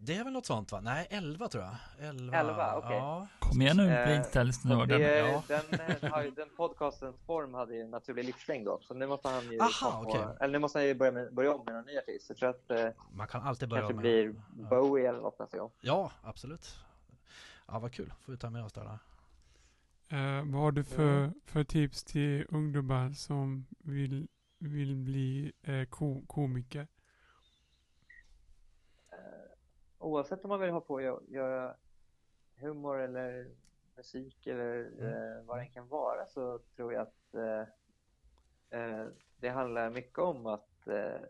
Det är väl något sånt va? Nej, 11 tror jag. 11, Elva, okej. Ja. Kom igen nu Eh, Beatles-nörden. det, ja. den, eh, den podcastens form hade ju en naturlig livslängd då, så nu måste han ju Aha, ta på, eller nu måste han ju börja, med, börja om med någon ny artist. Jag tror att det Man kan alltid börja kanske med... blir ja. Bowie eller något nästa gång. Ja, absolut. Ja, vad kul. Får vi ta med oss det här. Eh, vad har du för, för tips till ungdomar som vill, vill bli eh, ko, komiker? Oavsett om man vill ha på att gö- göra humor eller musik eller eh, vad det än kan vara så tror jag att eh, eh, det handlar mycket om att eh,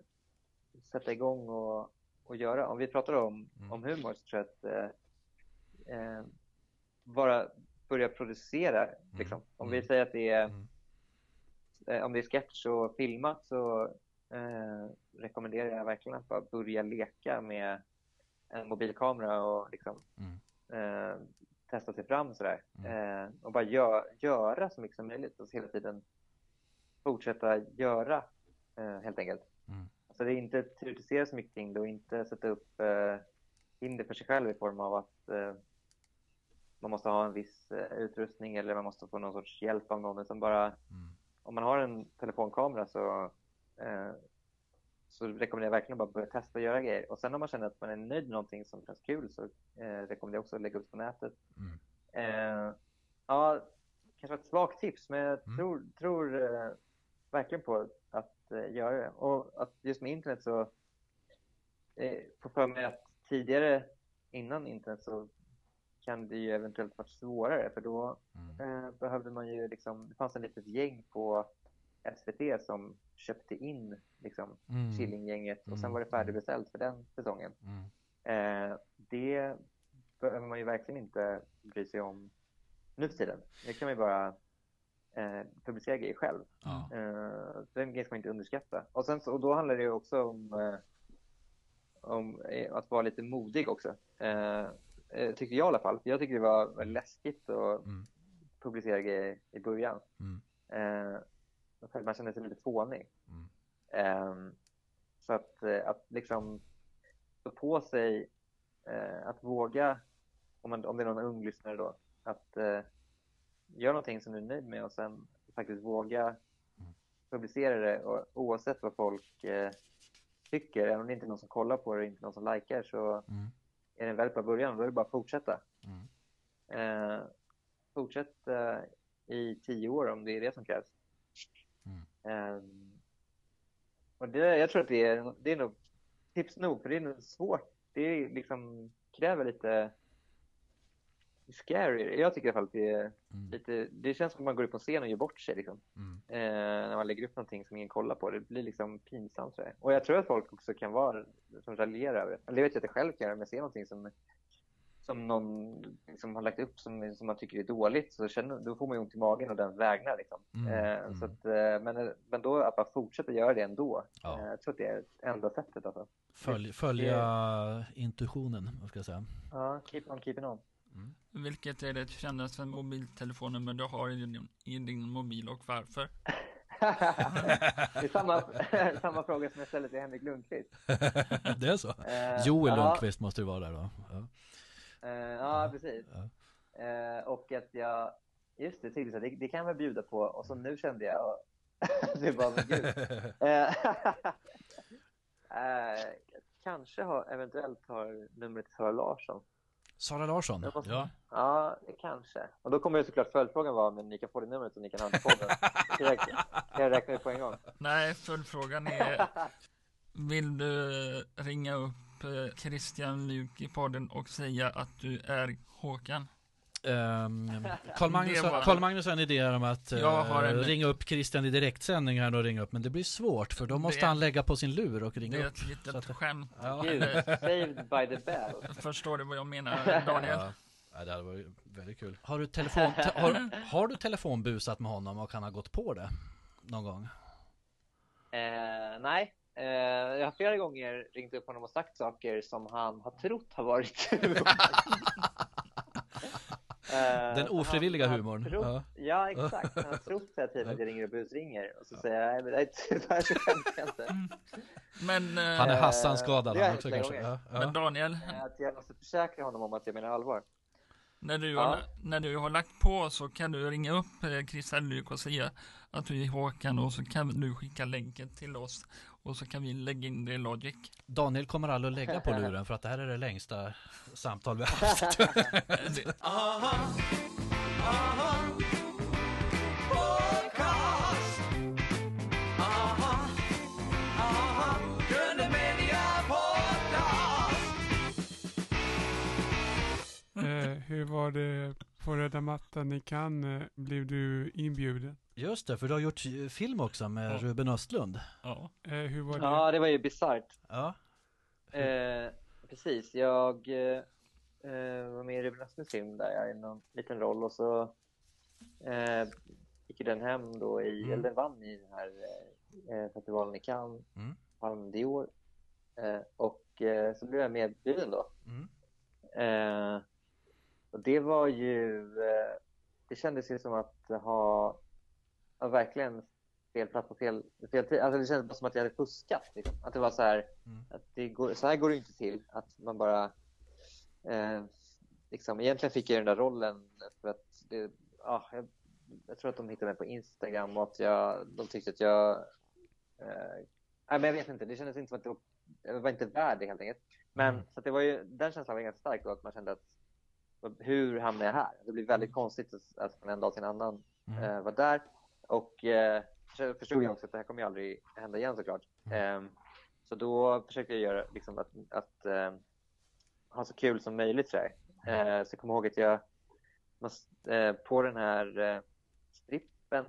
sätta igång och, och göra. Om vi pratar om, Mm. om humor så tror jag att eh, eh, bara börja producera. Liksom. Om vi Mm. säger att det är Mm. om det är sketch och filmat så rekommenderar jag verkligen att bara börja leka med en mobilkamera och liksom, Mm. eh, testa sig fram sådär. Mm. Eh, och bara gö göra så mycket som möjligt och hela tiden fortsätta göra eh, helt enkelt. Mm. Alltså det är inte teoretisera så mycket kring det och inte sätta upp eh, hinder för sig själv i form av att eh, man måste ha en viss eh, utrustning eller man måste få någon sorts hjälp av någon utan bara Mm. om man har en telefonkamera så, eh, så rekommenderar jag verkligen att bara börja testa och göra grejer. Och sen om man känner att man är nöjd med någonting som känns kul så eh, rekommenderar jag också att lägga upp på nätet. Mm. Eh, ja, kanske ett svagt tips, men jag Mm. tror, tror eh, verkligen på att eh, göra det. Och att just med internet så eh, får för mig att tidigare innan internet så kan det ju eventuellt varit svårare för då Mm. eh, behövde man ju liksom, det fanns en litet gäng på SVT som köpte in liksom Mm. Killinggänget och sen Mm. var det färdigbeställt för den säsongen. Mm. Eh, det behöver man ju verkligen inte bry sig om nu för tiden. Det kan man ju bara eh, publicera grejer själv. Ja. Eh, den grejen ska man inte underskatta. Och, sen och då handlar det ju också om, eh, om eh, att vara lite modig också. Eh, eh, tycker jag i alla fall. Jag tycker det var väldigt läskigt att Mm. publicera grejer i början. Mm. Man kände sig lite fånig. Mm. Eh, så att, eh, att liksom stå på sig, eh, att våga, om, man, om det är någon ung lyssnare då, att eh, göra någonting som du är nöjd med och sen faktiskt våga publicera det och, oavsett vad folk eh, tycker, även om det inte är någon som kollar på det och inte någon som likar så Mm. är det en väldigt bra början. Då är det bara att fortsätta. Mm. Fortsätt i tio år om det är det som krävs. Eh, och det, jag tror att det är, det är nog tips nog, för det är nog svårt. Det är liksom, kräver lite scary. Jag tycker i alla fall att det är Mm. lite, det känns som att man går upp på scen och gör bort sig liksom. Mm. Eh, när man lägger upp någonting som ingen kollar på. Det blir liksom pinsamt tror jag. Och jag tror att folk också kan vara, som raljerar över det. Eller det vet jag att jag själv kan göra, men jag ser någonting som, som någon som har lagt upp som, som man tycker är dåligt, så känner, då får man ju ont i magen och den vägnar liksom. Mm, Eh, mm. Så att, eh, men, men då att bara fortsätta göra det ändå. Ja. Eh, jag tror att det är enda sättet alltså. Följ, följa intuitionen, vad ska jag säga. Ja, keep on keeping on. Vilket är det kändaste mobiltelefonnummer du har i din, i din mobil och varför? det är samma, samma fråga som jag ställde till Henrik Lundqvist. det är så? Eh, Joel ja. Lundqvist måste det vara där då. Ja. Eh, ja, precis. Ja. Eh, och att jag, just det, tänkte så, det, det kan jag väl bjuda på. Och så nu kände jag, det var men gud. Eh, eh, kanske har, eventuellt har numret till Sara Larsson. Sara Larsson, måste- ja. Ja, det kanske. Och då kommer ju såklart följdfrågan vara, men ni kan få det numret och ni kan ha det på podden. Kan jag räkna- kan jag räkna ut på en gång? Nej, följdfrågan är Vill du ringa upp eh, Christian Luuk i podden och säga att du är Håkan? Um, Carl, Magnus, Det var- Carl Magnus har en idé om att eh, en- ringa upp Christian i direktsändning här och ringa upp, men det blir svårt för då måste Det- han lägga på sin lur och Det ringa är upp. ett litet att- skämt. Ja. Gud, saved by the bell. Förstår du vad jag menar, Daniel? Ja. Ja, det hade varit väldigt kul. Har du, telefon, te, har, har du telefonbusat med honom och han har gått på det någon gång? Eh, nej, eh, jag har flera gånger ringt upp honom och sagt saker som han har trott har varit Eh, Den ofrivilliga han humorn. Trott, Ja. ja. exakt. Han har trott hela tiden att jag ringer och busringer. Och så säger jag, nej men det är tyvärr så skämtar jag inte. Men, eh, Han är Hassan-skadad han hänt också kanske. Ja, men ja. Daniel, Eh, Att jag måste försäkra honom om att jag menar allvar. när du, Ja. har, när du har lagt på så kan du ringa upp eh, Christian Luuk och säga att du är Håkan och så kan du skicka länken till oss och så kan vi lägga in det i Logic. Daniel kommer aldrig att lägga på luren för att det här är det längsta samtal vi har haft. Aha, aha, podcast. Aha, aha, Gröna Media podcast. Eh, hur var det på röda mattan i Cannes? eh, Blev du inbjuden? Just det, för du har gjort film också med Ja. Ruben Östlund. Ja. Eh, hur var det? Ja, det var ju bisarrt. Ja. Eh, precis, jag eh, eh, var med i Ruben Östlunds film där jag i någon liten roll och så eh, gick den hem då i, Mm. eller den vann i den här eh, festivalen i Cannes, Mm. Palme d'Or. Eh, och eh, så blev jag medbjuden då. Mm. Eh, och det var ju, eh, det kändes ju som att ha, ja, verkligen fel plats på fel, fel tid. Alltså det kändes bara som att jag hade fuskat. Liksom. Att det var så här, Mm. att det går, så här går det inte till. Att man bara, eh, liksom, egentligen fick jag den där rollen för att det, ja, jag, jag tror att de hittade mig på Instagram och att jag, de tyckte att jag, eh, nej men jag vet inte, det kändes inte som att det var, jag var inte värd det helt enkelt. Men Mm. så det var ju, den känslan var ganska stark då, att man kände att hur hamnade jag här? Det blir väldigt konstigt att, att från en dag till en annan Mm. eh, vara där. Och eh, förstod jag också att det här kommer ju aldrig hända igen såklart. Mm. Eh, så då försökte jag göra liksom att, att eh, ha så kul som möjligt. Så, här. Eh, så jag kommer ihåg att jag måste, eh, på den här eh, strippen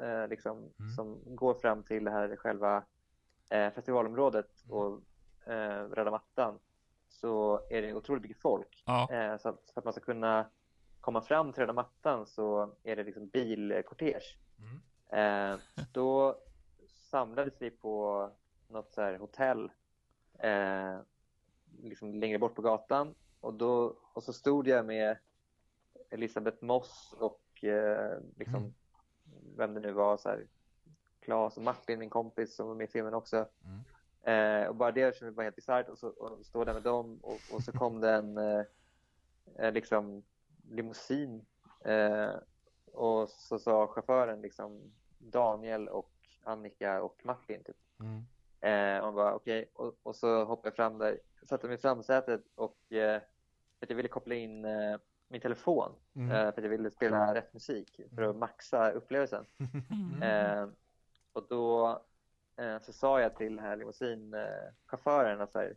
eh, liksom, Mm. som går fram till det här själva festivalområdet Mm. och eh, röda mattan så är det otroligt mycket folk. Ja. Så att, för att man ska kunna komma fram till röda mattan så är det liksom bilkortege. Mm. Eh, då samlades vi på något så här hotell eh, liksom längre bort på gatan och, då, och så stod jag med Elisabeth Moss och eh, liksom Mm. vem det nu var, så här, Claes och Martin, min kompis som var med i filmen också. Mm. Eh, och bara det kändes bara helt bisarrt och, så, och stå där med dem och, och så kom det en eh, eh, liksom limousin eh, och så sa chauffören liksom Daniel och Annika och Martin typ. Mm. Eh, och man bara okej, och, och så hoppade jag fram där, satte mig i framsätet och eh, för att jag ville koppla in eh, min telefon Mm. eh, för att jag ville spela rätt musik för att maxa upplevelsen. Mm. Eh, och då eh, så sa jag till den här limousinchauffören att så här,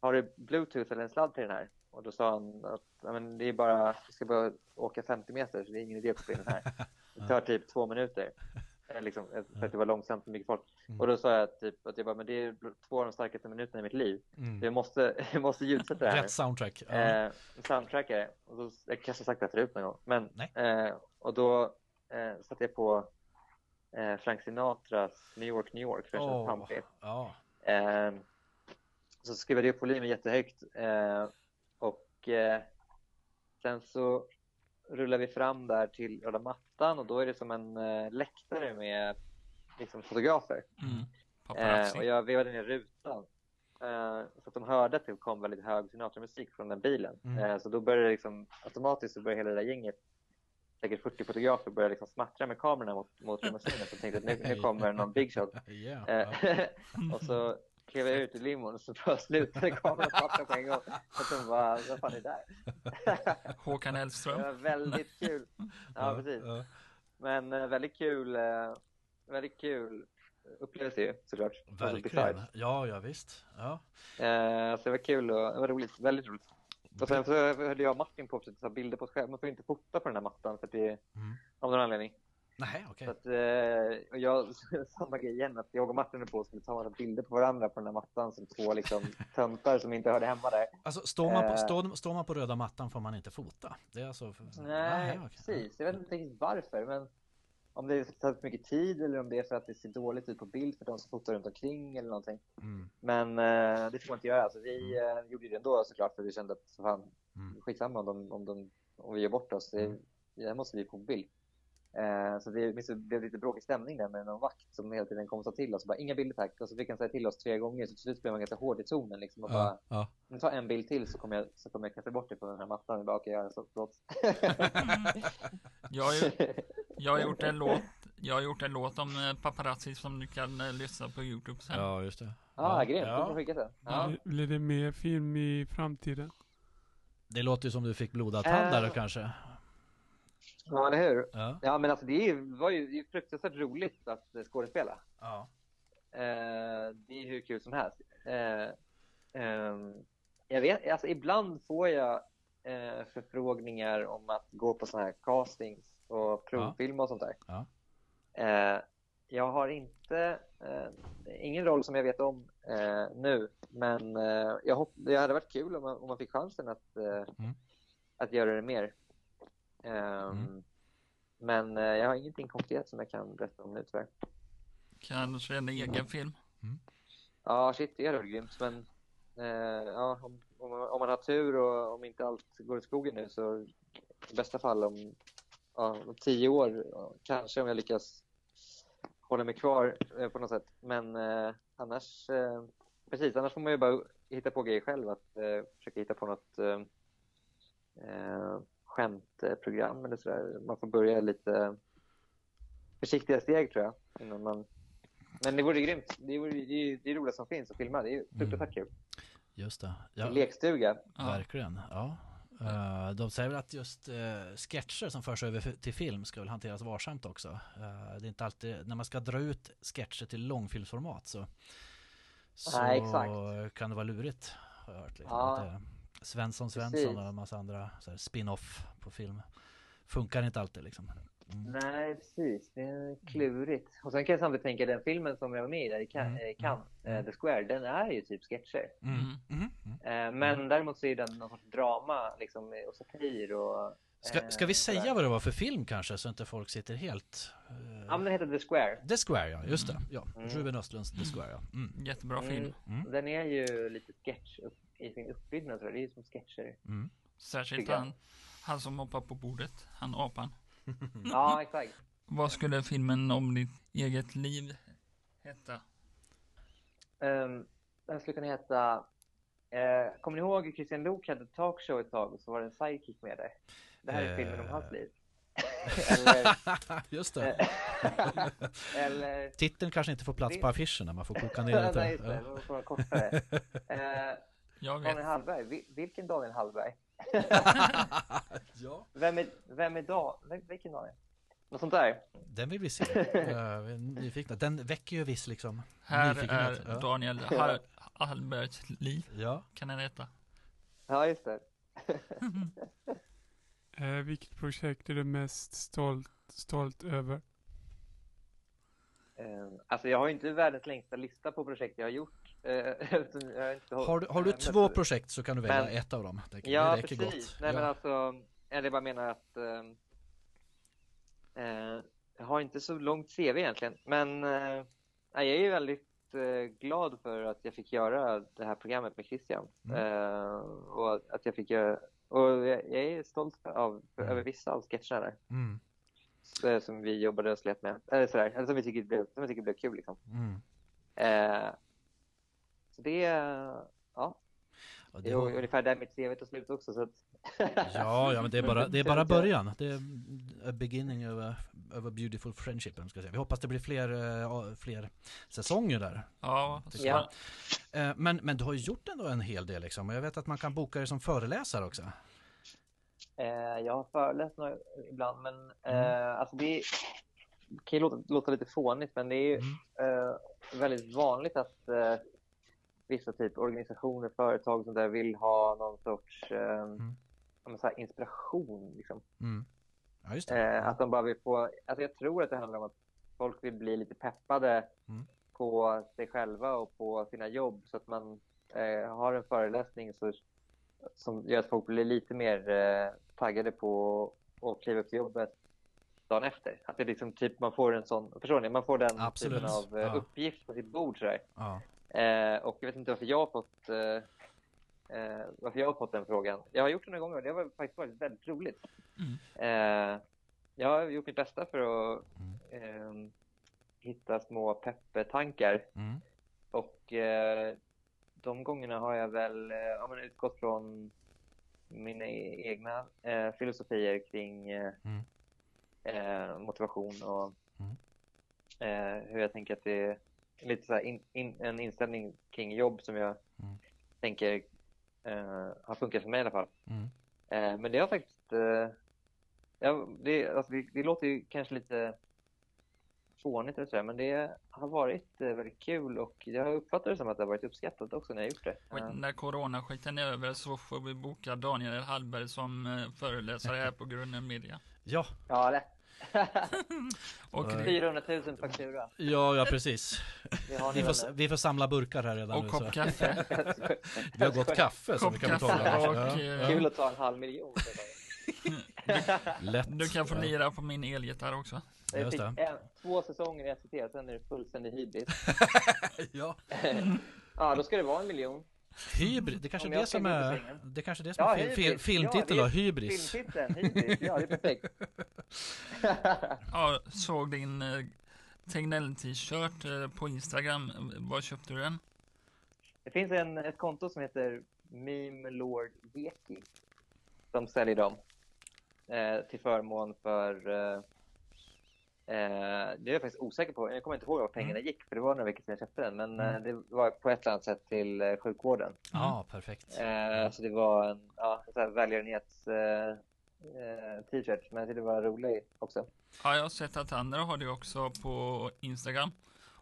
har du bluetooth eller en sladd till den här? Och då sa han att men det är bara, vi ska bara åka 50 meter så det är ingen idé att koppla in här. Det tar typ två minuter. Liksom, för att det var långsamt och mycket folk. Mm. Och då sa jag typ att jag bara, men det är två av de starkaste minuterna i mitt liv. Mm. Jag måste, jag måste ljudsätta det här. Rätt soundtrack. Ja. Eh, soundtrackare. Och så, jag kanske sagt det förut någon gång. Men, eh, och då eh, satte jag på eh, Frank Sinatras New York, New York. För pampig. ja. Eh, så skrev jag upp volymen jättehögt. Eh, och eh, sen så rullar vi fram där till röda mattan och då är det som en eh, läktare med liksom, fotografer. Mm. Eh, och jag vevade ner rutan. Eh, så att de hörde att det kom väldigt hög Sinatra-musik från den bilen. Mm. Eh, så då började det liksom, automatiskt så började hela det där gänget, säkert 40 fotografer, börja liksom smattra med kamerorna mot, mot limousinen. Så tänkte att nu, nu kommer någon big shot. Yeah. Och så klev jag ut ur limon och så bara slutade kameran smattra på en gång. Så de bara, vad fan är det där? Håkan det Hellström. var väldigt kul. Ja, precis. Men eh, väldigt kul, eh, väldigt kul upplevelse ju såklart. Verkligen. Ja, ja visst. Ja. Eh, så det var kul och det var roligt, väldigt roligt. Och sen så höll jag och Martin på att ta bilder på oss själva. Man får inte fota på den här mattan för att det är Mm. av någon anledning. Nej, okej. Att, eh, jag, samma grej igen, att jag och Martin höll på och skulle ta några bilder på varandra på den här mattan som två liksom töntar som inte hörde hemma där. Alltså, står man, på, Eh. står, står man på röda mattan får man inte fota. Det är alltså... Nej, okej. precis. Jag vet inte riktigt varför, men om det tar för mycket tid eller om det är för att det ser dåligt ut på bild för de som fotar runt omkring eller någonting. Mm. Men eh, det får man inte göra. Alltså, vi eh, gjorde det ändå såklart för vi kände att så fan, Mm. skitsamma om, de, om, de, om vi gör bort oss. Det, Mm. det här måste vi på bild. Eh, så det, minns jag, det blev lite bråkig stämning där med någon vakt som hela tiden kom och sa till oss. Bara, Inga bilder tack. Och så fick han säga till oss tre gånger. Så till slut blev man ganska hård i tonen. Liksom, och bara, Ja, ja. "Men ta en bild till så kommer jag, så kommer jag kasta bort det på den här mattan. Jag bara, okay, så förlåt. Jag har, ju, jag, har gjort en låt, jag har gjort en låt om eh, paparazzi som du kan eh, lyssna på Youtube sen. ja, just det. ah, grymt. Ja. Det får du skicka sen. Ja. Blir- det mer film i framtiden? Det låter ju som du fick blodad tand där Eh. kanske. Ja, eller hur? Ja. Ja, men alltså det var ju det är fruktansvärt roligt att eh, skådespela. ja. Eh, det är hur kul som helst. Eh, ehm, jag vet, alltså ibland får jag eh, förfrågningar om att gå på sådana här castings och provfilma och sånt där. Ja. Eh, jag har inte, eh, ingen roll som jag vet om eh, nu, men eh, jag hopp, det hade varit kul om man, om man fick chansen att, Mm. att göra det mer. Ehm, Mm. Men eh, jag har ingenting konkret som jag kan berätta om nu tyvärr. Kanske en egen film. Ja, shit, det är det grymt. Men eh, ja, om, om, man, om man har tur och om inte allt går i skogen nu så i bästa fall om, ja, om tio år, kanske om jag lyckas hålla mig kvar eh, på något sätt. Men eh, annars, eh, precis, annars får man ju bara hitta på grejer själv. Att eh, försöka hitta på något skämtprogram eller sådär. Man får börja lite försiktiga steg tror jag. Innan man... Men det vore grymt. Det, vore, det, är, det roligt som finns att filma. Det är fruktansvärt kul. Just det. Ja, lekstuga. Ja. verkligen. Ja. Eh, de säger väl att just uh, sketcher som förs över till film ska väl hanteras varsamt också. Eh, det är inte alltid, när man ska dra ut sketcher till långfilmsformat så, så Nej, kan det vara lurigt. Har jag hört. Liksom. Ja. Att, Svensson Svensson Precis. och en massa andra så här, spin-off på film. Funkar inte alltid liksom. Mm. Nej, precis. Det är klurigt. Och sen kan jag samtidigt tänka den filmen som jag var med i där i Cannes, Mm. eh, Cannes eh, The Square, den är ju typ sketcher. Mm. Mm. Mm. Mm. Eh, men däremot så är den någon sorts drama liksom, och satir och... Ska, ska vi säga vad det var för film kanske så inte folk sitter helt... Ja, men den heter The Square. The Square ja, just det. Ja, Mm. Ruben Östlunds The Square ja. Mm. Jättebra film. Mm. Den är ju lite sketch upp, i sin uppbyggnad. jag. Det är ju som sketcher. Särskilt Tycker jag. han, han som hoppar på bordet. Han apan. Ja, exakt. Vad skulle filmen om ditt eget liv heta? Um, den skulle kunna heta... Eh, kommer ni ihåg Christian Luuk hade ett talkshow ett tag och så var det en sidekick med där? Det här är filmen om Eh. hans liv. eller, Just det. eh, eller... Titeln kanske inte får plats på affischen när man får koka ner Nej, det. det. Det kortare. Eh, Daniel. Hallberg. Vi, vilken Daniel Hallberg? ja, Vem är, vem är da, vil- vilken Daniel? Något sånt där? den vill vi se. Eh, nyfikna. Den väcker ju viss liksom Här är Ja. Daniel Hall Hallbergs liv, Ja. kan den heta. Ja, just det. Eh, vilket projekt är du mest stolt, stolt över? Eh, alltså jag har ju inte världens längsta lista på projekt jag har gjort. Eh, inte Har, du- har du eh, men- två projekt så kan du välja Men- ett av dem. Det, Ja, det räcker precis. gott. Nej, men ja. alltså, eller jag bara menar att eh, jag har inte så långt CV egentligen, men nej, jag är ju väldigt glad för att jag fick göra det här programmet med Christian. Mm. Och att jag fick göra, och jag, är stolt av, Mm. över vissa av sketcherna där. Mm, Som vi jobbade och slet med. Eller sådär, eller som vi tycker blev, som vi tycker blev kul liksom. mm. Eh, så det, ja, Ja, det det är ungefär där mitt CV tar slut också. Så att Ja, ja, men det är bara, det är bara början. Det är a beginning of a, of a beautiful friendship. Ska säga. Vi hoppas det blir fler, eh, fler säsonger där. Ja, Ja. Eh, Men, men du har ju gjort ändå en hel del liksom. Och jag vet att man kan boka dig som föreläsare också. Eh, jag har föreläst några ibland, men Mm. eh, alltså det kan ju låta, låta lite fånigt, men det är ju Mm. eh, väldigt vanligt att eh, vissa typ organisationer, företag sånt där vill ha någon sorts eh, här inspiration. Liksom. Mm. Ja. Eh, att de bara vill få, alltså jag tror att det handlar om att folk vill bli lite peppade Mm. på sig själva och på sina jobb så att man eh, har en föreläsning så, som gör att folk blir lite mer eh, taggade på att kliva upp till jobbet dagen efter. Att det liksom typ man får en sån, förstår ni? Man får den Absolut. typen av eh, Ja. uppgift på sitt bord sådär. Ja. Eh, och jag vet inte varför jag har fått eh, eh, varför jag har fått den frågan. Jag har gjort det några gånger och det har faktiskt varit väldigt roligt. Mm. Eh, jag har gjort mitt bästa för att Mm. eh, hitta små peppetankar Mm. och eh, de gångerna har jag väl eh, ja, men utgått från mina e- egna filosofier kring Mm. motivation och Mm. hur jag tänker att det lite så här in, in, en inställning kring jobb som jag Mm. tänker eh, har funkat för mig i alla fall. Mm. Eh, men det har faktiskt, eh, ja, det, alltså det, det låter ju kanske lite fånigt eller sådär, men det har varit eh, väldigt kul och jag har uppfattat det som att det har varit uppskattat också när jag gjort det. Och Eh, när coronaskiten är över så får vi boka Daniel Hallberg som eh, föreläsare här på Grunden Media. Ja, Ja, det. Och, Eh, 400 000 faktura. ja, ja precis. Vi får, vi får samla burkar här redan och nu. kopp Så. kaffe. Vi har gott kaffe som Kopp vi kan kaffe betala. och, Ja, eh, Kul att ta en halv miljon. Lätt. Du kan få Ja. lira på min elgitarr också. Jag fick en, två säsonger i SVT, sen är det fullständig hybris. Ja. ja, då ska det vara en miljon. Hybrid, det kanske är det som är, det kanske är det som Ja, är fil, fil, hybris. filmtitel Ja, då, hybris. Filmtiteln, hybris. Ja, det är perfekt. Ja, såg din eh, Tegnell-t-shirt eh, på Instagram. Var köpte du den? Det finns en, ett konto som heter Meme Lord Veki som säljer dem eh, till förmån för eh, det är jag faktiskt osäker på. Jag kommer inte ihåg var pengarna Mm. gick för det var några veckor sedan jag köpte den. Men eh, det var på ett eller annat sätt till eh, sjukvården. Ja, perfekt. Eh, så det var en ja, en sån här välgörenhets eh, eh, t-shirt. Men jag det var rolig också. Ja, jag har sett att andra har det också på Instagram.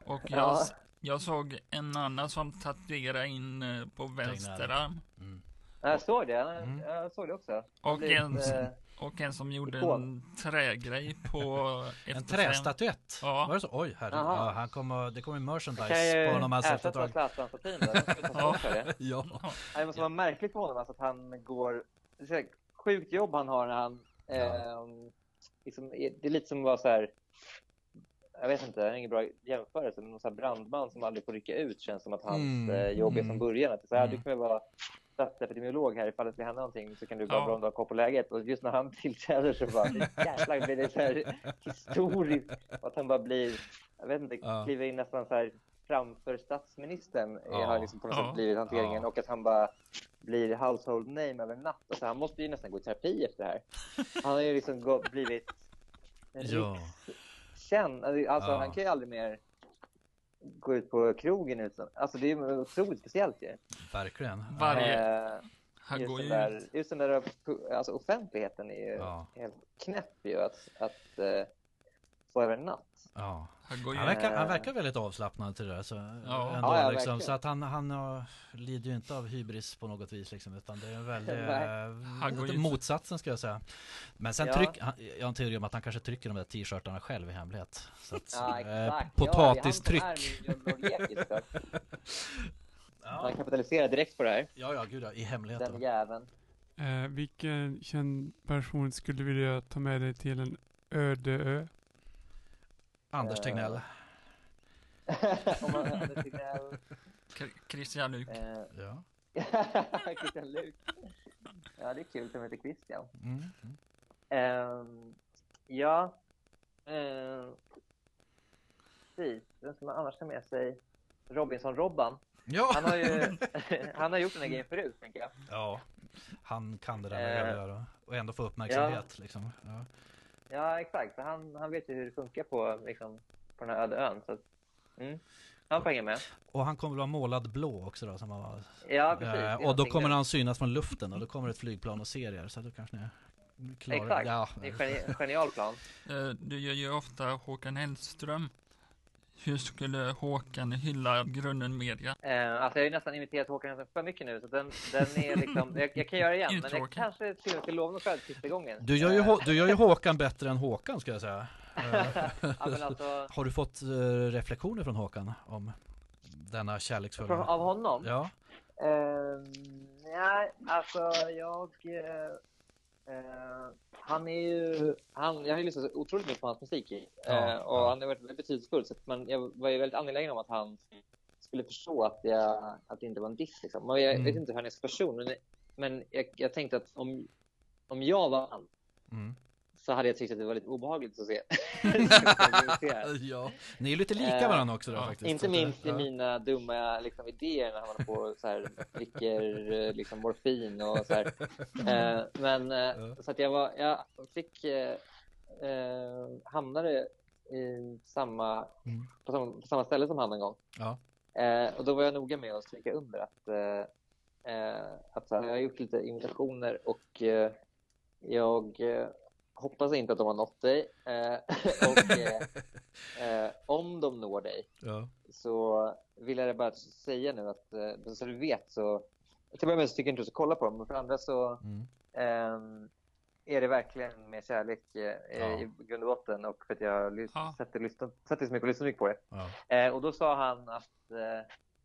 Och jag, Ja. jag såg en annan som tatuerade in eh, på vänster arm. Mm. Ja, Jag såg det. Mm. Jag såg det också. Och en, eh, och en som gjorde en trägrej på En trästatyett? Ja. Var det så? Oj, herregud. Ja, han kommer, det kommer kan merchandise jag på ju honom alltså efter ett ersätta. Zlatan-statyn ta Ja. det. Måste vara märkligt för honom alltså att han går... Det är så här sjukt jobb han har när han... Ja. Eh, liksom, det är lite som att vara så här... Jag vet inte, det är ingen bra jämförelse, men någon så här brandman som aldrig får rycka ut känns som att hans Mm, eh, jobb är mm. från början. Att det är så här, Mm. Du kommer vara statsepidemiolog här, ifall det skulle hända någonting så kan du bara Ja. bra om du har koll på läget. Och just när han tillträder så bara, jävlar blir det så här historiskt. Att han bara blir, jag vet inte, Ja. kliver in nästan så här framför statsministern Ja. har liksom på något Ja. sätt blivit hanteringen Ja. och att han bara blir household name över en natt. Alltså, han måste ju nästan gå i terapi efter det här. Han har ju liksom gå, blivit Ja. känd. Alltså, Ja. han kan ju aldrig mer gå ut på krogen utan... Alltså det är ju otroligt speciellt ju. Verkligen. Varje- Eh, Han just går den där, ut. just den där alltså offentligheten är ju Ja. helt knäpp ju att, att eh, få över en natt. Ja. Han går ju Han verkar, han verkar väldigt avslappnad till det där. Så Ja. ändå, Ja, ja, liksom, så att han, han har, lider ju inte av hybris på något vis liksom, utan det är en väldigt Nej. Han går eh, motsatsen ska jag säga. Men sen Ja. tryck, han, jag har en teori om att han kanske trycker de där t-shirtarna själv i hemlighet. Så att, Ja, eh, potatistryck. Ja, han kapitaliserar direkt på det här, ja, ja, gud ja, i hemlighet. den då. jäveln. Eh, vilken känd person skulle du vilja ta med dig till en öde ö? Anders Eh, Tegnell. Om man eh, Christian Luuk. Ja. Christian Luuk. Ja, det är kul som heter Christian. Mm. mm. Ehm, ja. Uh, precis. Vem ska man annars ta med sig? Robinson-Robban. Ja. Han har ju han har gjort den här grejen förut, tänker jag. ja, han kan det där med Eh, att göra och ändå få uppmärksamhet. Liksom. Ja. Ja, exakt. För han, han vet ju hur det funkar på, liksom, på den här öde ön. Så, att, mm. Han får hänga med. Och han kommer väl vara målad blå också då? Som han var, Ja, precis. Eh, och då kommer han synas från luften och då kommer ett flygplan och ser er. Så då kanske ni är klara. Exakt. Ja. Det är en geni- genial plan. Eh, Du gör ju ofta Håkan Hellström. Hur skulle Håkan hylla grunden media? Eh, alltså jag har ju nästan imiterat Håkan för mycket nu, så den, den är liksom... Jag, jag kan göra det igen, men jag kanske till och med ska lova mig själv sista gången. Du, gör ju, Eh, du gör ju Håkan bättre än Håkan ska jag säga. Eh, ja, alltså, Har du fått eh, reflektioner från Håkan om denna från, kärleksfulla... av honom? Ja. Ehm, nej, alltså jag... eh, eh, han är ju... Han, jag har ju lyssnat otroligt mycket på hans musik. eh, Ja, och ja. han har varit väldigt betydelsefull. Man, jag var ju väldigt angelägen om att han skulle förstå att, jag, att det inte var en diss. Liksom. Och jag Mm. vet inte hur han är som person, men, men jag, jag tänkte att om, om jag var han Mm. Så hade jag tyckt att det var lite obehagligt att se. ja. Ni är lite lika Eh, varandra också då ja. faktiskt. Inte minst i mina dumma liksom, idéer när han håller på så här, dricker eh, liksom, morfin och så här. Eh, men så att jag var, jag fick eh, hamnade i samma, Mm. på, samma, på samma ställe som han en gång. Ja. Eh, och då var jag noga med att stryka under att, eh, att så här, jag har gjort lite imitationer och jag hoppas inte att de har nått dig. Eh, och eh, eh, om de når dig Ja. så vill jag bara säga nu att så du vet så till att börja med så tycker jag inte du ska kolla på dem, men för andra så Mm. är det verkligen med kärlek Ja. i grund och botten och för att jag har Ja. sett, och lyssnat, sett det så mycket och lyssnat mycket på det. Ja. Och då sa han att,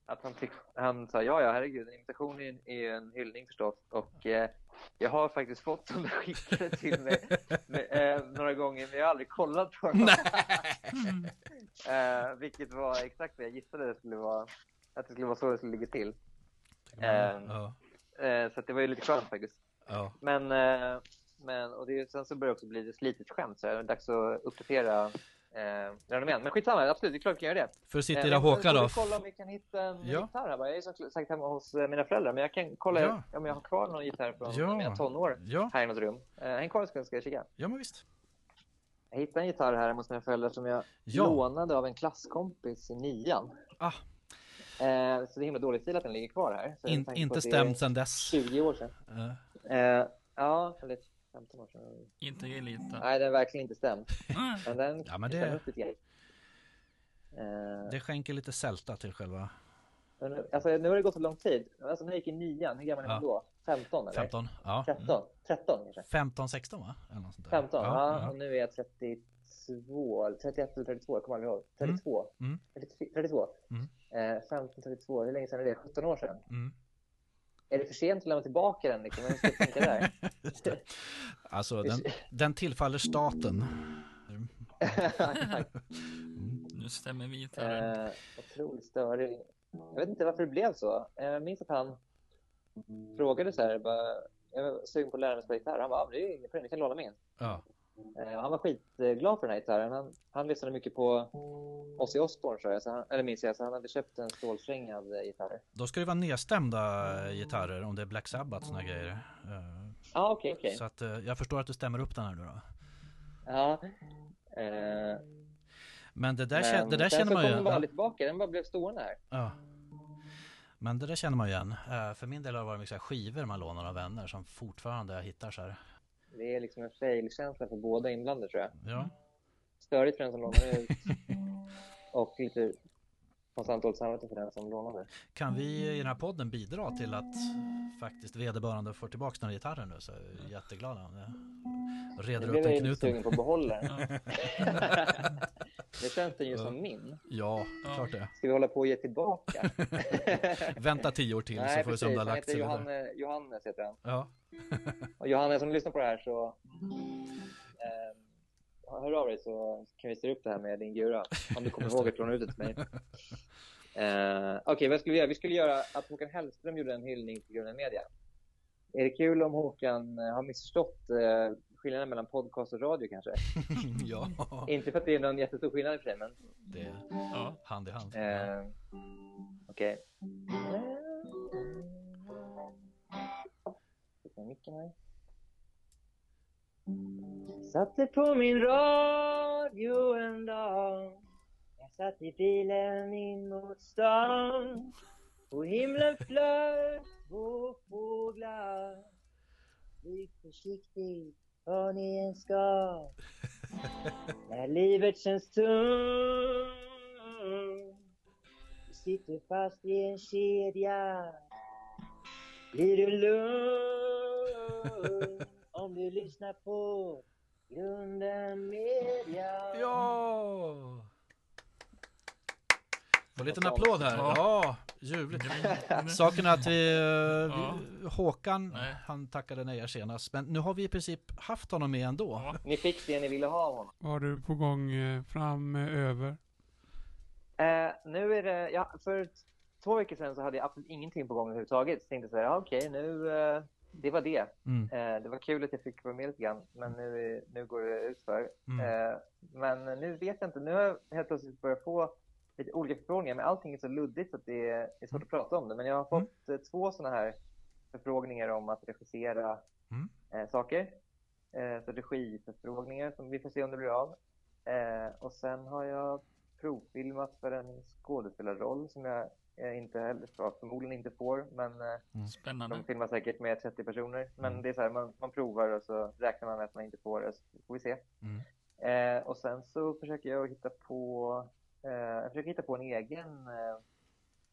att han, tyck, han sa ja, ja, herregud, en imitation är, är ju en hyllning förstås. Och eh, jag har faktiskt fått dem skickade till mig med, eh, några gånger, men jag har aldrig kollat på dem. Mm. Eh, vilket var exakt det jag gissade det skulle vara, att det skulle vara så det skulle ligga till. Ja. Eh, så det var ju lite skönt faktiskt. Ja. Men, eh, men och det, sen så börjar det också bli ett slitet skämt så det är dags att uppdatera eh, renommén. Men skitsamma, absolut, det är klart vi kan göra det. För att sitta Eh, i jag Håkan då. kolla om vi kan hitta en Ja. gitarr här. va? Jag är som sagt hemma hos eh, mina föräldrar, men jag kan kolla Ja. om jag har kvar någon gitarr från Ja. mina tonår Ja, här i något rum. Eh, häng kvar en sekund ska jag kika. ja men visst. Jag hittade en gitarr här hos mina föräldrar som jag Ja. lånade av en klasskompis i nian. Ah. Eh, så det är himla dålig stil att den ligger kvar här. In, inte stämt sedan dess. 20 år sedan. Eh, Eh, ja, eller 15 år sedan. Inte elita. Nej, den är verkligen inte stämd. Mm. Men den Ja, men stämmer det- upp lite grann. Eh, det skänker lite sälta till själva alltså, nu har det gått så lång tid. Alltså, när jag gick i nian, hur gammal är man Ja. då? 15 eller? 15. Ja. 13? 13 kanske? 15, 16 va? Eller något sånt där. 15? Ja, ja. och nu är jag 32, eller 31 eller 32, jag kommer aldrig ihåg. 32? Mm. 33 32? Mm. Eh, 15, 32, hur länge sedan är det? 17 år sedan? Mm. Är det för sent att lämna tillbaka den? Liksom? Hur ska jag tänka där? Alltså den, den tillfaller staten. Exakt. Nu stämmer vi gitarren. eh, otroligt störig. Jag vet inte varför det blev så. Eh, Jag minns att han frågade så här, bara, jag var sugen på att lära mig spela gitarr. Han bara, "Ja, men det är inget problem, ni kan låna min. Ja. Eh, han var skitglad för den här gitarren. Han, han lyssnade mycket på Ozzy Osbourne, jag, så han, eller minns jag, så han hade köpt en stålsträngad eh, gitarr. Då ska det vara nedstämda gitarrer om det är Black Sabbath såna grejer. Eh, Ja, ah, okej, okej. Så att eh, jag förstår att du stämmer upp den här nu då. Ja. Eh, Men det där, men kä- det där känner så man kom ju den bara ja, lite tillbaka, den bara blev stående här. ja. Men det där känner man ju igen. Eh, För min del har det varit mycket så skivor man lånar av vänner som fortfarande jag hittar så här. Det är liksom en fail-känsla för båda inblandade, tror jag. Ja. Störigt för den som lånar ut och lite konstant dåligt samvete för den som lånade. Kan vi i den här podden bidra till att faktiskt vederbörande får tillbaka den här gitarren nu så är jag jätteglad om det reder upp jag den ju lite sugen knuten. på att behålla den. det känns den ju som min. Ja, Ja. klart det. Ska vi hålla på och ge tillbaka? Vänta tio år till så Nej, får vi se om precis. det har Han lagt heter sig Johanne, vidare. Johannes heter han. Ja, Och Johannes, om du lyssnar på det här så eh, hör av dig så kan vi styra upp det här med din gura. Om du kommer ihåg att låna ut det till mig. Eh, Okej, vad skulle vi göra? Vi skulle göra att Håkan Hellström gjorde en hyllning till Grunden Media. Är det kul om Håkan eh, har missförstått eh, skillnaden mellan podcast och radio kanske? ja, Inte för att det är någon jättestor skillnad i för sig, men det är Ja. hand i hand. Eh, Okej. Jag micken här? Satte på min radio en dag. Jag satt i bilen in mot stan. På himlen flög två fåglar. Flyg försiktigt var ni än ska. När livet känns tungt Du sitter fast i en kedja. Blir du lugn? Om du lyssnar på Grunden Media Ja! Få en liten applåd här. Ja. Ljuvligt. Saken är att vi, eh, vi Håkan, Nej. han tackade nej senast. Men nu har vi i princip haft honom med ändå. Ja. Ni fick det ni ville ha av honom. Vad har du på gång eh, framöver? Eh, nu är det, ja, för två veckor sedan så hade jag absolut ingenting på gång överhuvudtaget. Så tänkte jag så här, ja, okej, nu, eh, det var det. Mm. Eh, det var kul att jag fick vara med lite grann, men nu, nu går det utför. Mm. Eh, men nu vet jag inte, nu har jag helt plötsligt börjat få lite olika förfrågningar, men allting är så luddigt att det är, det är svårt att prata om det. Men jag har Mm. fått eh, två sådana här förfrågningar om att regissera Mm. eh, saker. Så regiförfrågningar som vi får se om det blir av. Och sen har jag provfilmat för en skådespelarroll som jag eh, inte heller, förmodligen inte får, men eh, Spännande. de filmar säkert med 30 personer. Men Mm. det är så här, man, man provar och så räknar man med att man inte får det, så får vi se. Mm. Eh, och sen så försöker jag hitta på, eh, jag försöker hitta på en egen, eh,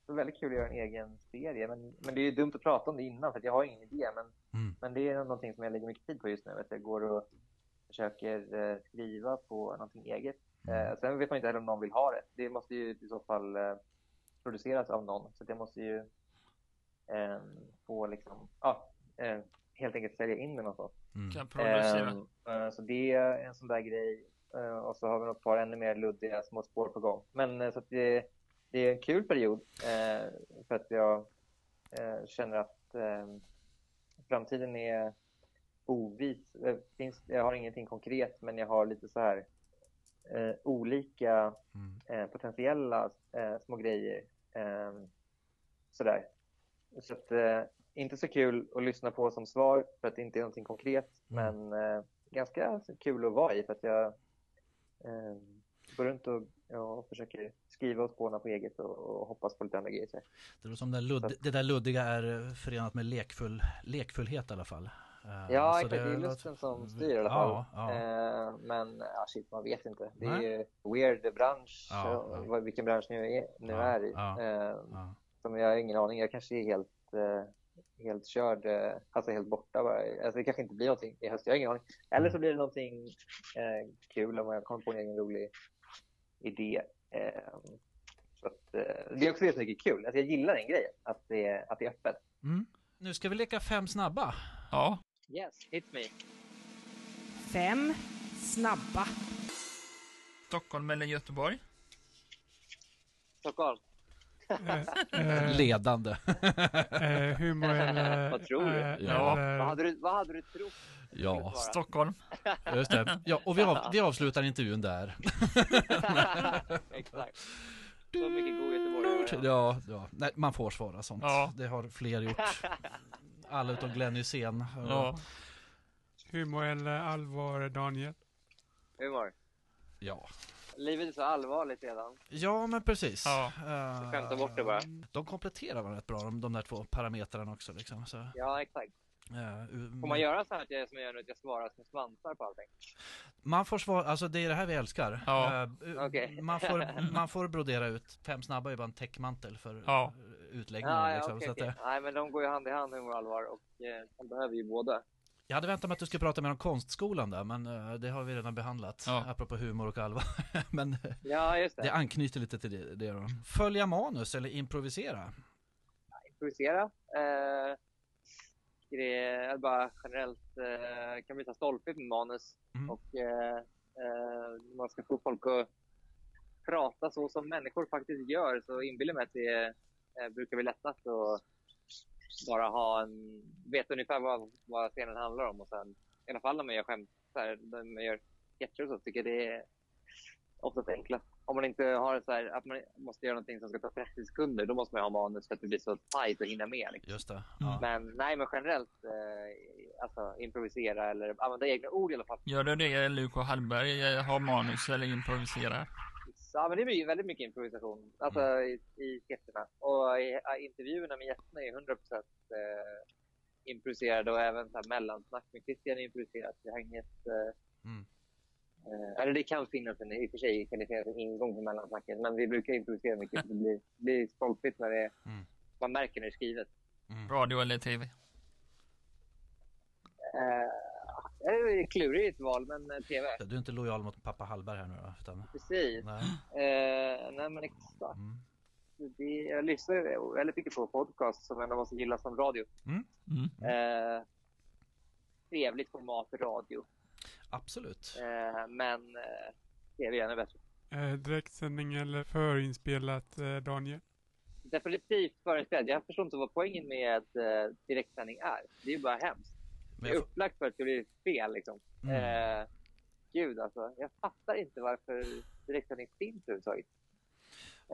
det är väldigt kul att göra en egen serie. Men, men det är ju dumt att prata om det innan för att jag har ingen idé. Men, Mm. men det är någonting som jag lägger mycket tid på just nu. Att jag går och försöker eh, skriva på någonting eget. Mm. Eh, sen vet man inte heller om någon vill ha det. Det måste ju i så fall eh, produceras av någon. Så det måste ju eh, få liksom, ja, eh, helt enkelt sälja in det någonstans. Mm. Kan producera. Ehm, eh, så det är en sån där grej. Eh, och så har vi ett par ännu mer luddiga små spår på gång. Men eh, så att det, det är en kul period eh, för att jag eh, känner att eh, framtiden är ovis. Finns, jag har ingenting konkret men jag har lite så här eh, olika Mm. eh, potentiella eh, små grejer. Eh, sådär. Så att, inte så kul att lyssna på som svar för att det inte är någonting konkret. Mm. Men ganska kul att vara i för att jag går runt och, och försöker skriva och spåna på eget och, och hoppas på lite andra grejer. Det, som det, ludd, det där luddiga är förenat med lekfull, lekfullhet i alla fall. Eh, Ja, så exakt. Det är lusten som styr i alla fall. Ja, ja. Eh, men ja, shit, man vet inte. Det är Nej. ju weird bransch, Ja, ja, vilken bransch nu är, nu Ja, är i. ja, Eh, Ja. Som jag har ingen aning. Jag kanske är helt, helt körd, alltså helt borta bara. Alltså det kanske inte blir någonting i höst. Jag har ingen aning. Eller så blir det någonting kul om jag kommer på en egen rolig idé. Så att, det är också det som är kul. Alltså jag gillar den grejen, att det, är- att det är öppet. Mm. Nu ska vi leka fem snabba. Ja. Yes, hit me. Fem snabba. Stockholm eller Göteborg? Stockholm. Eh, eh, Ledande. eh, humor eller... Vad tror du? eh, Ja. eller- Vad hade du, vad hade du trott? Ja, Stockholm. just det. Ja, och vi, av, vi avslutar intervjun där. Exakt. Så mycket god göteborgare. Ja, ja. Nej, man får svara sånt. Ja. Det har fler gjort. Alla utom Glenn Hysén. Ja. Humor eller allvar, Daniel? Humor. Ja. Livet är så allvarligt redan. Ja, men precis. Ja. Eh, Skämta bort det bara. De kompletterar varandra rätt bra, de, de där två parametrarna också. Liksom. Så, Ja, exakt. eh, u- Får man göra så här att jag, som jag gör nu, att jag svarar som svansar på allting? Man får svara, alltså det är det här vi älskar. Ja. Eh, uh, Okej. man, får, man får brodera ut. Fem snabba är bara en täckmantel för Ja. Utläggningar. Ja, ja, liksom, okej, så att, eh, Nej, men de går ju hand i hand, humor och allvar. Och eh, man behöver ju båda. jag hade väntat mig att du skulle prata mer om konstskolan där, men eh, det har vi redan behandlat. Ja. Apropå humor och allvar. men eh, Ja, just det. det anknyter lite till det, det då. Följa manus eller improvisera? Improvisera. Eh, det är bara generellt eh, kan bli så stolpigt med manus. Mm. Och eh, eh, man ska få folk att prata så som människor faktiskt gör. Så inbillar mig att det eh, brukar bli lättast att bara ha en, veta ungefär vad, vad scenen handlar om. Och sen, I alla fall när man gör skämt, så här, när man gör sketcher och så, tycker jag det är oftast enklast. Om man inte har så här, att man måste göra någonting som ska ta 30 sekunder, då måste man ha manus för att det blir så tajt att hinna med. Liksom. Just det. Mm. Ja. Men nej, men generellt eh, alltså improvisera eller använda egna ord i alla fall. Gör du det, Luko Hallberg? eh, Har manus eller improviserar? Ja, men det blir ju väldigt mycket improvisation alltså, i, i sketcherna. Och i, i intervjuerna med gästerna är 100 procent eh, improviserade och även så här, mellansnack med Christian är improviserat. Det har inget... Eh, Mm. eh, eller det kan finnas en, i och för sig kan det finnas en ingång för mellansnacket, men vi brukar improvisera mycket. Det blir, det blir stolpigt när det är, Mm. man märker när det är skrivet. Radio eller TV? Eh, det är ett klurigt val, men eh, TV. Du är inte lojal mot pappa Hallberg här nu då? Utan, Precis. nej. Eh, nej, men exakt. Mm. Det, jag lyssnar väldigt mycket på podcast som en av oss som gillar som radio. Mm. Eh, trevligt format radio. Absolut. Eh, men eh, tv är ännu bättre. Eh, direktsändning eller förinspelat, eh, Daniel? Definitivt förinspelad. Jag förstår inte vad poängen med eh, direktsändning är. Det är ju bara hemskt. Det är upplagt för att det ska bli fel liksom. mm. Eh, gud alltså. Jag fattar inte varför direktsändning finns överhuvudtaget.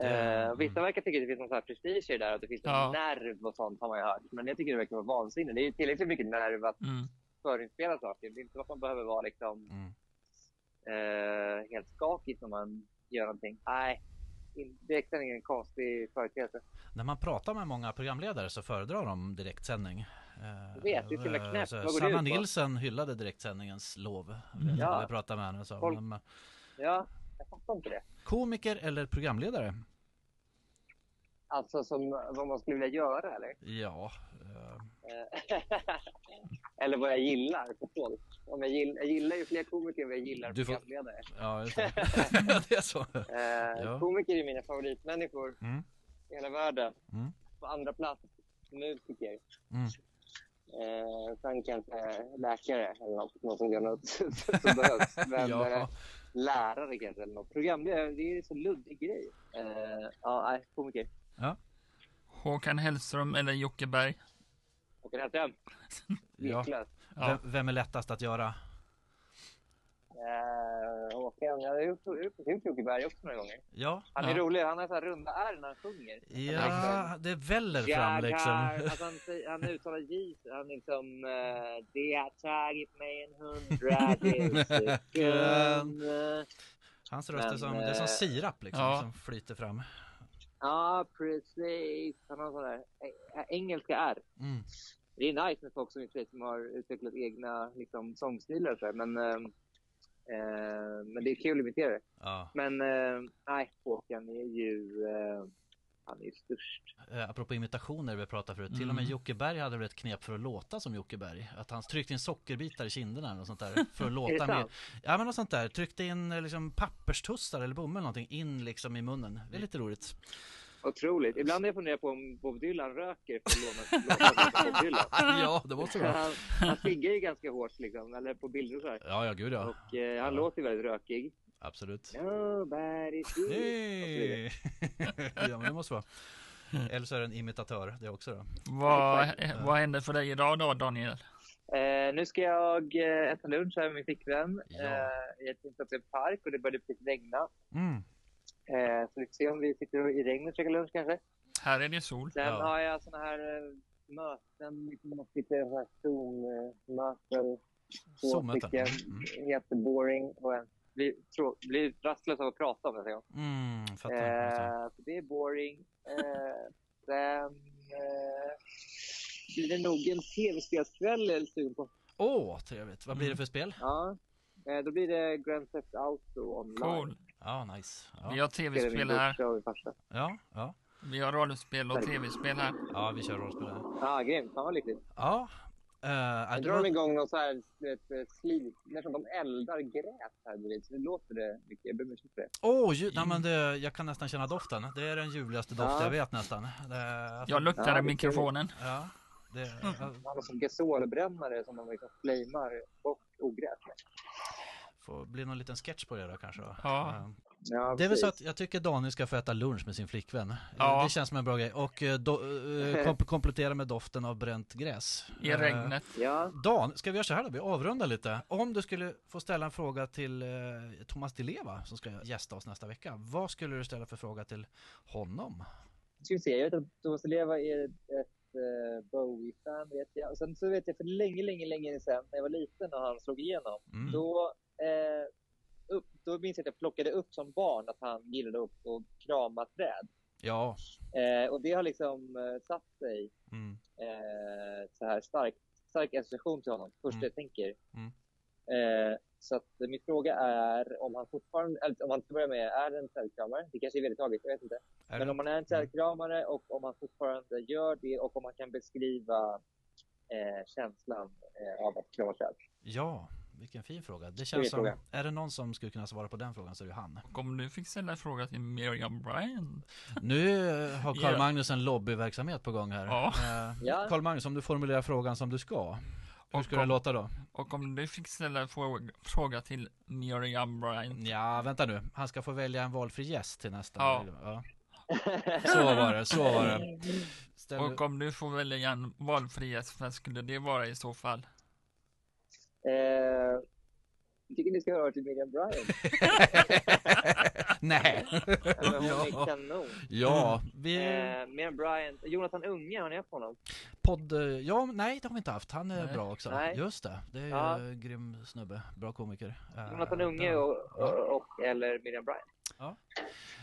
Eh, vissa verkar tycka att det finns någon sån här prestige i det där, att det finns en Ja. nerv och sånt har man ju hört. Men jag tycker det verkar vara vansinne. Det är ju tillräckligt mycket nerv att Mm. förinspela saker. Det är inte så att man behöver vara liksom Mm. eh, helt skakig när man gör någonting. Nej, in- direktsändning är en konstig företeelse. När man pratar med många programledare så föredrar de direktsändning. Eh, Jag vet, det är så eh, knäppt. så Vad går Sanna? Nilsen hyllade direktsändningens lov. Vet Ja. jag, pratade med henne och sa, Folk- men, Ja, jag fattar inte det. Komiker eller programledare? Alltså som vad man skulle vilja göra eller? Ja, eh, Eh, eller vad jag gillar på folk. Om jag, gill, jag gillar ju fler komiker än vad jag gillar Du får- programledare. ja just det. det är så. Eh, Ja. Komiker är mina favoritmänniskor Mm. i hela världen. Mm. På andra plats musiker. Mm. Eh, sen kanske läkare eller något, någon som gör något som behövs. Men Ja. eh, lärare kanske eller något. Programledare, det är en så luddig grej. Eh, ja, nej, komiker. Håkan Hellström eller Jocke Berg? Håkan Hellström. Ja. Ja. Vem, vem är lättast att göra? Eh, Håkan, jag har gjort, gjort, gjort Jocke Berg också några gånger. Ja, Han är Ja. rolig, han har så här runda R när han sjunger. ja det väller fram liksom. alltså han, han uttalar J, han liksom eh, Det har tagit mig en hundradels sekund. Hans röst är som, det är som eh, sirap liksom, ja. som flyter fram. Ja, precis. Han har där eh, engelska R. Mm. Det är nice med folk som, som har utvecklat egna liksom, sångstilar och så här, men eh, eh, men det är kul att imitera det. Ja. Men eh, nej, Håkan är ju eh, han är ju störst. Eh, apropå imitationer vi pratade förut, till och med Mm. Jocke Berg hade väl ett knep för att låta som Jocke Berg. Att han tryckte in sockerbitar i kinderna eller något sånt där. För att låta mer. Ja men något sånt där. Tryckte in eh, liksom papperstussar eller bomull någonting in liksom i munnen. Det är lite roligt. Otroligt. Ibland har jag funderat på om Bob Dylan röker för att låna, låna Bob Dylan. ja, det var så bra. Han, han siggar ju ganska hårt liksom, eller på bilder och så här. Ja, ja gud ja. Och eh, han Ja. låter väldigt rökig. Absolut. Nobody's good. Hey. ja men det måste vara. Eller så är det en imitatör det också då. Vad, vad händer för dig idag då, Daniel? Eh, nu ska jag eh, äta lunch här med min flickvän Ja. eh, i ett park och det börjar precis regna. Mm. Eh, så vi får se om vi sitter i regnet och käkar lunch kanske. Här är det sol. Sen Ja. har jag såna här eh, möten, liksom, lite så här Zoom-möten. Två stycken, Mm. jätteboring och en blir, trå- blir rastlös av att prata om det. jag. Mm, fattar. Eh, det är boring. Eh, sen eh, blir det nog en tv-spelskväll jag är sugen på. Åh, trevligt. Vad blir det för spel? Ja. Eh, då blir det Grand Theft Auto online. Cool. Ja, nice. Vi Ja, har Spelar tv-spel här. ja, ja. Vi har rollspel och tv-spel här. ja vi kör rollspel här. Ja, grymt. Fan vad lyckligt. Ja. Uh, Jag drar de igång någon så här ett slit, nästan de eldar gräs här bredvid. Så det låter det mycket. Jag ber om ursäkt för det. Åh, oh, nej, men det, jag kan nästan känna doften. Det är den ljuvligaste doft Ja. jag vet nästan. Det, alltså, Jag luktar Ja, i mikrofonen. Ja, det, Man har som gasolbrännare som man liksom flamar bort ogräs med. Får bli någon liten sketch på det då kanske. Då. Ja. Eh, Ja, Det är väl så att jag tycker Daniel ska få äta lunch med sin flickvän. Ja. Det känns som en bra grej. Och eh, do, eh, komp- komplettera med doften av bränt gräs. I regnet. Ja, Dan, ska vi göra så här då? Vi avrundar lite. Om du skulle få ställa en fråga till eh, Thomas Di Leva som ska gästa oss nästa vecka. Vad skulle du ställa för fråga till honom? ska vi se. Jag vet att Thomas Di Leva är ett uh, Bowie-fan, vet jag. Och sen så vet jag för länge, länge, länge sedan, när jag var liten och han slog igenom, Mm. då, eh, upp, då minns jag att jag plockade upp som barn att han gillade upp och krama träd. Ja. Eh, och det har liksom eh, satt sig Mm. eh, så här stark, stark association till honom. Först Mm. jag tänker. Mm. Eh, så att min fråga är om han fortfarande, eller om han till börja med är en trädkramare. Det kanske är väldigt taget, jag vet inte. Är Men om man är en trädkramare och om man fortfarande gör det och om man kan beskriva eh, känslan eh, av att krama träd. Ja, vilken fin fråga. Det känns som, fråga. är det någon som skulle kunna svara på den frågan så är det han. Och om du fick ställa en fråga till Miriam Bryant. Nu har Carl Ja. Magnus en lobbyverksamhet på gång här. Ja. Eh. Carl Magnus, om du formulerar frågan som du ska. Hur Och ska det om- låta då? Och om du fick ställa en fråga, fråga till Miriam Bryant. Ja, vänta nu. Han ska få välja en valfri gäst till nästa. Ja. ja. Så var det, så var det. Ställ... Och om du får välja en valfrihet, vad skulle det vara i så fall? Eh, jag tycker ni ska höra till Miriam Bryant. Nej. Men hon är ja. kanon. ja, vi... Eh, Miriam Bryant. Jonathan Unge, har ni haft honom? Podd... Ja, nej det har vi inte haft. Han är Nej. bra också. Nej. Just det. Det är Ja. grym snubbe. Bra komiker. Eh, Jonathan Unge ja. och, och, och eller Miriam Bryant.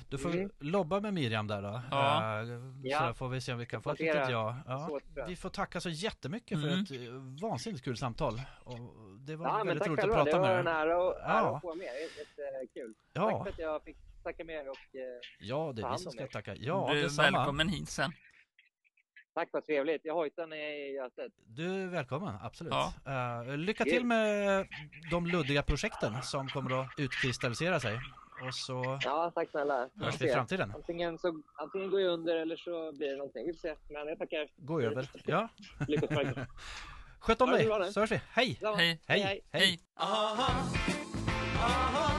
Du får Mm. lobba med Miriam där då. Ja. Eh, Ja. Så får vi se om vi kan få ett litet ja. ja. Vi får tacka så jättemycket för Mm. ett eh, vansinnigt kul samtal. Och det var Ja, men väldigt tack roligt att prata Det var med en dig. ära, och, Ja. att få med. Jättekul. Tack Ja, för att jag fick snacka med er och eh, ja, det är vi som om ska er. tacka. Ja, du är detsamma. välkommen hit sen. tack vad trevligt. Jag hojtar när jag är i Gärdet. Du är välkommen, absolut. Ja. Eh, lycka till med de luddiga projekten som kommer att utkristallisera sig. Och så... Ja, tack snälla. Hörs vi i framtiden. Antingen, så, antingen går jag under eller så blir det någonting. Vi får se. Men jag tackar. Gå över. Ja. Sköt om dig, så hörs vi. Hej! Hej! Hej! Hej! Hej! Aha. Aha.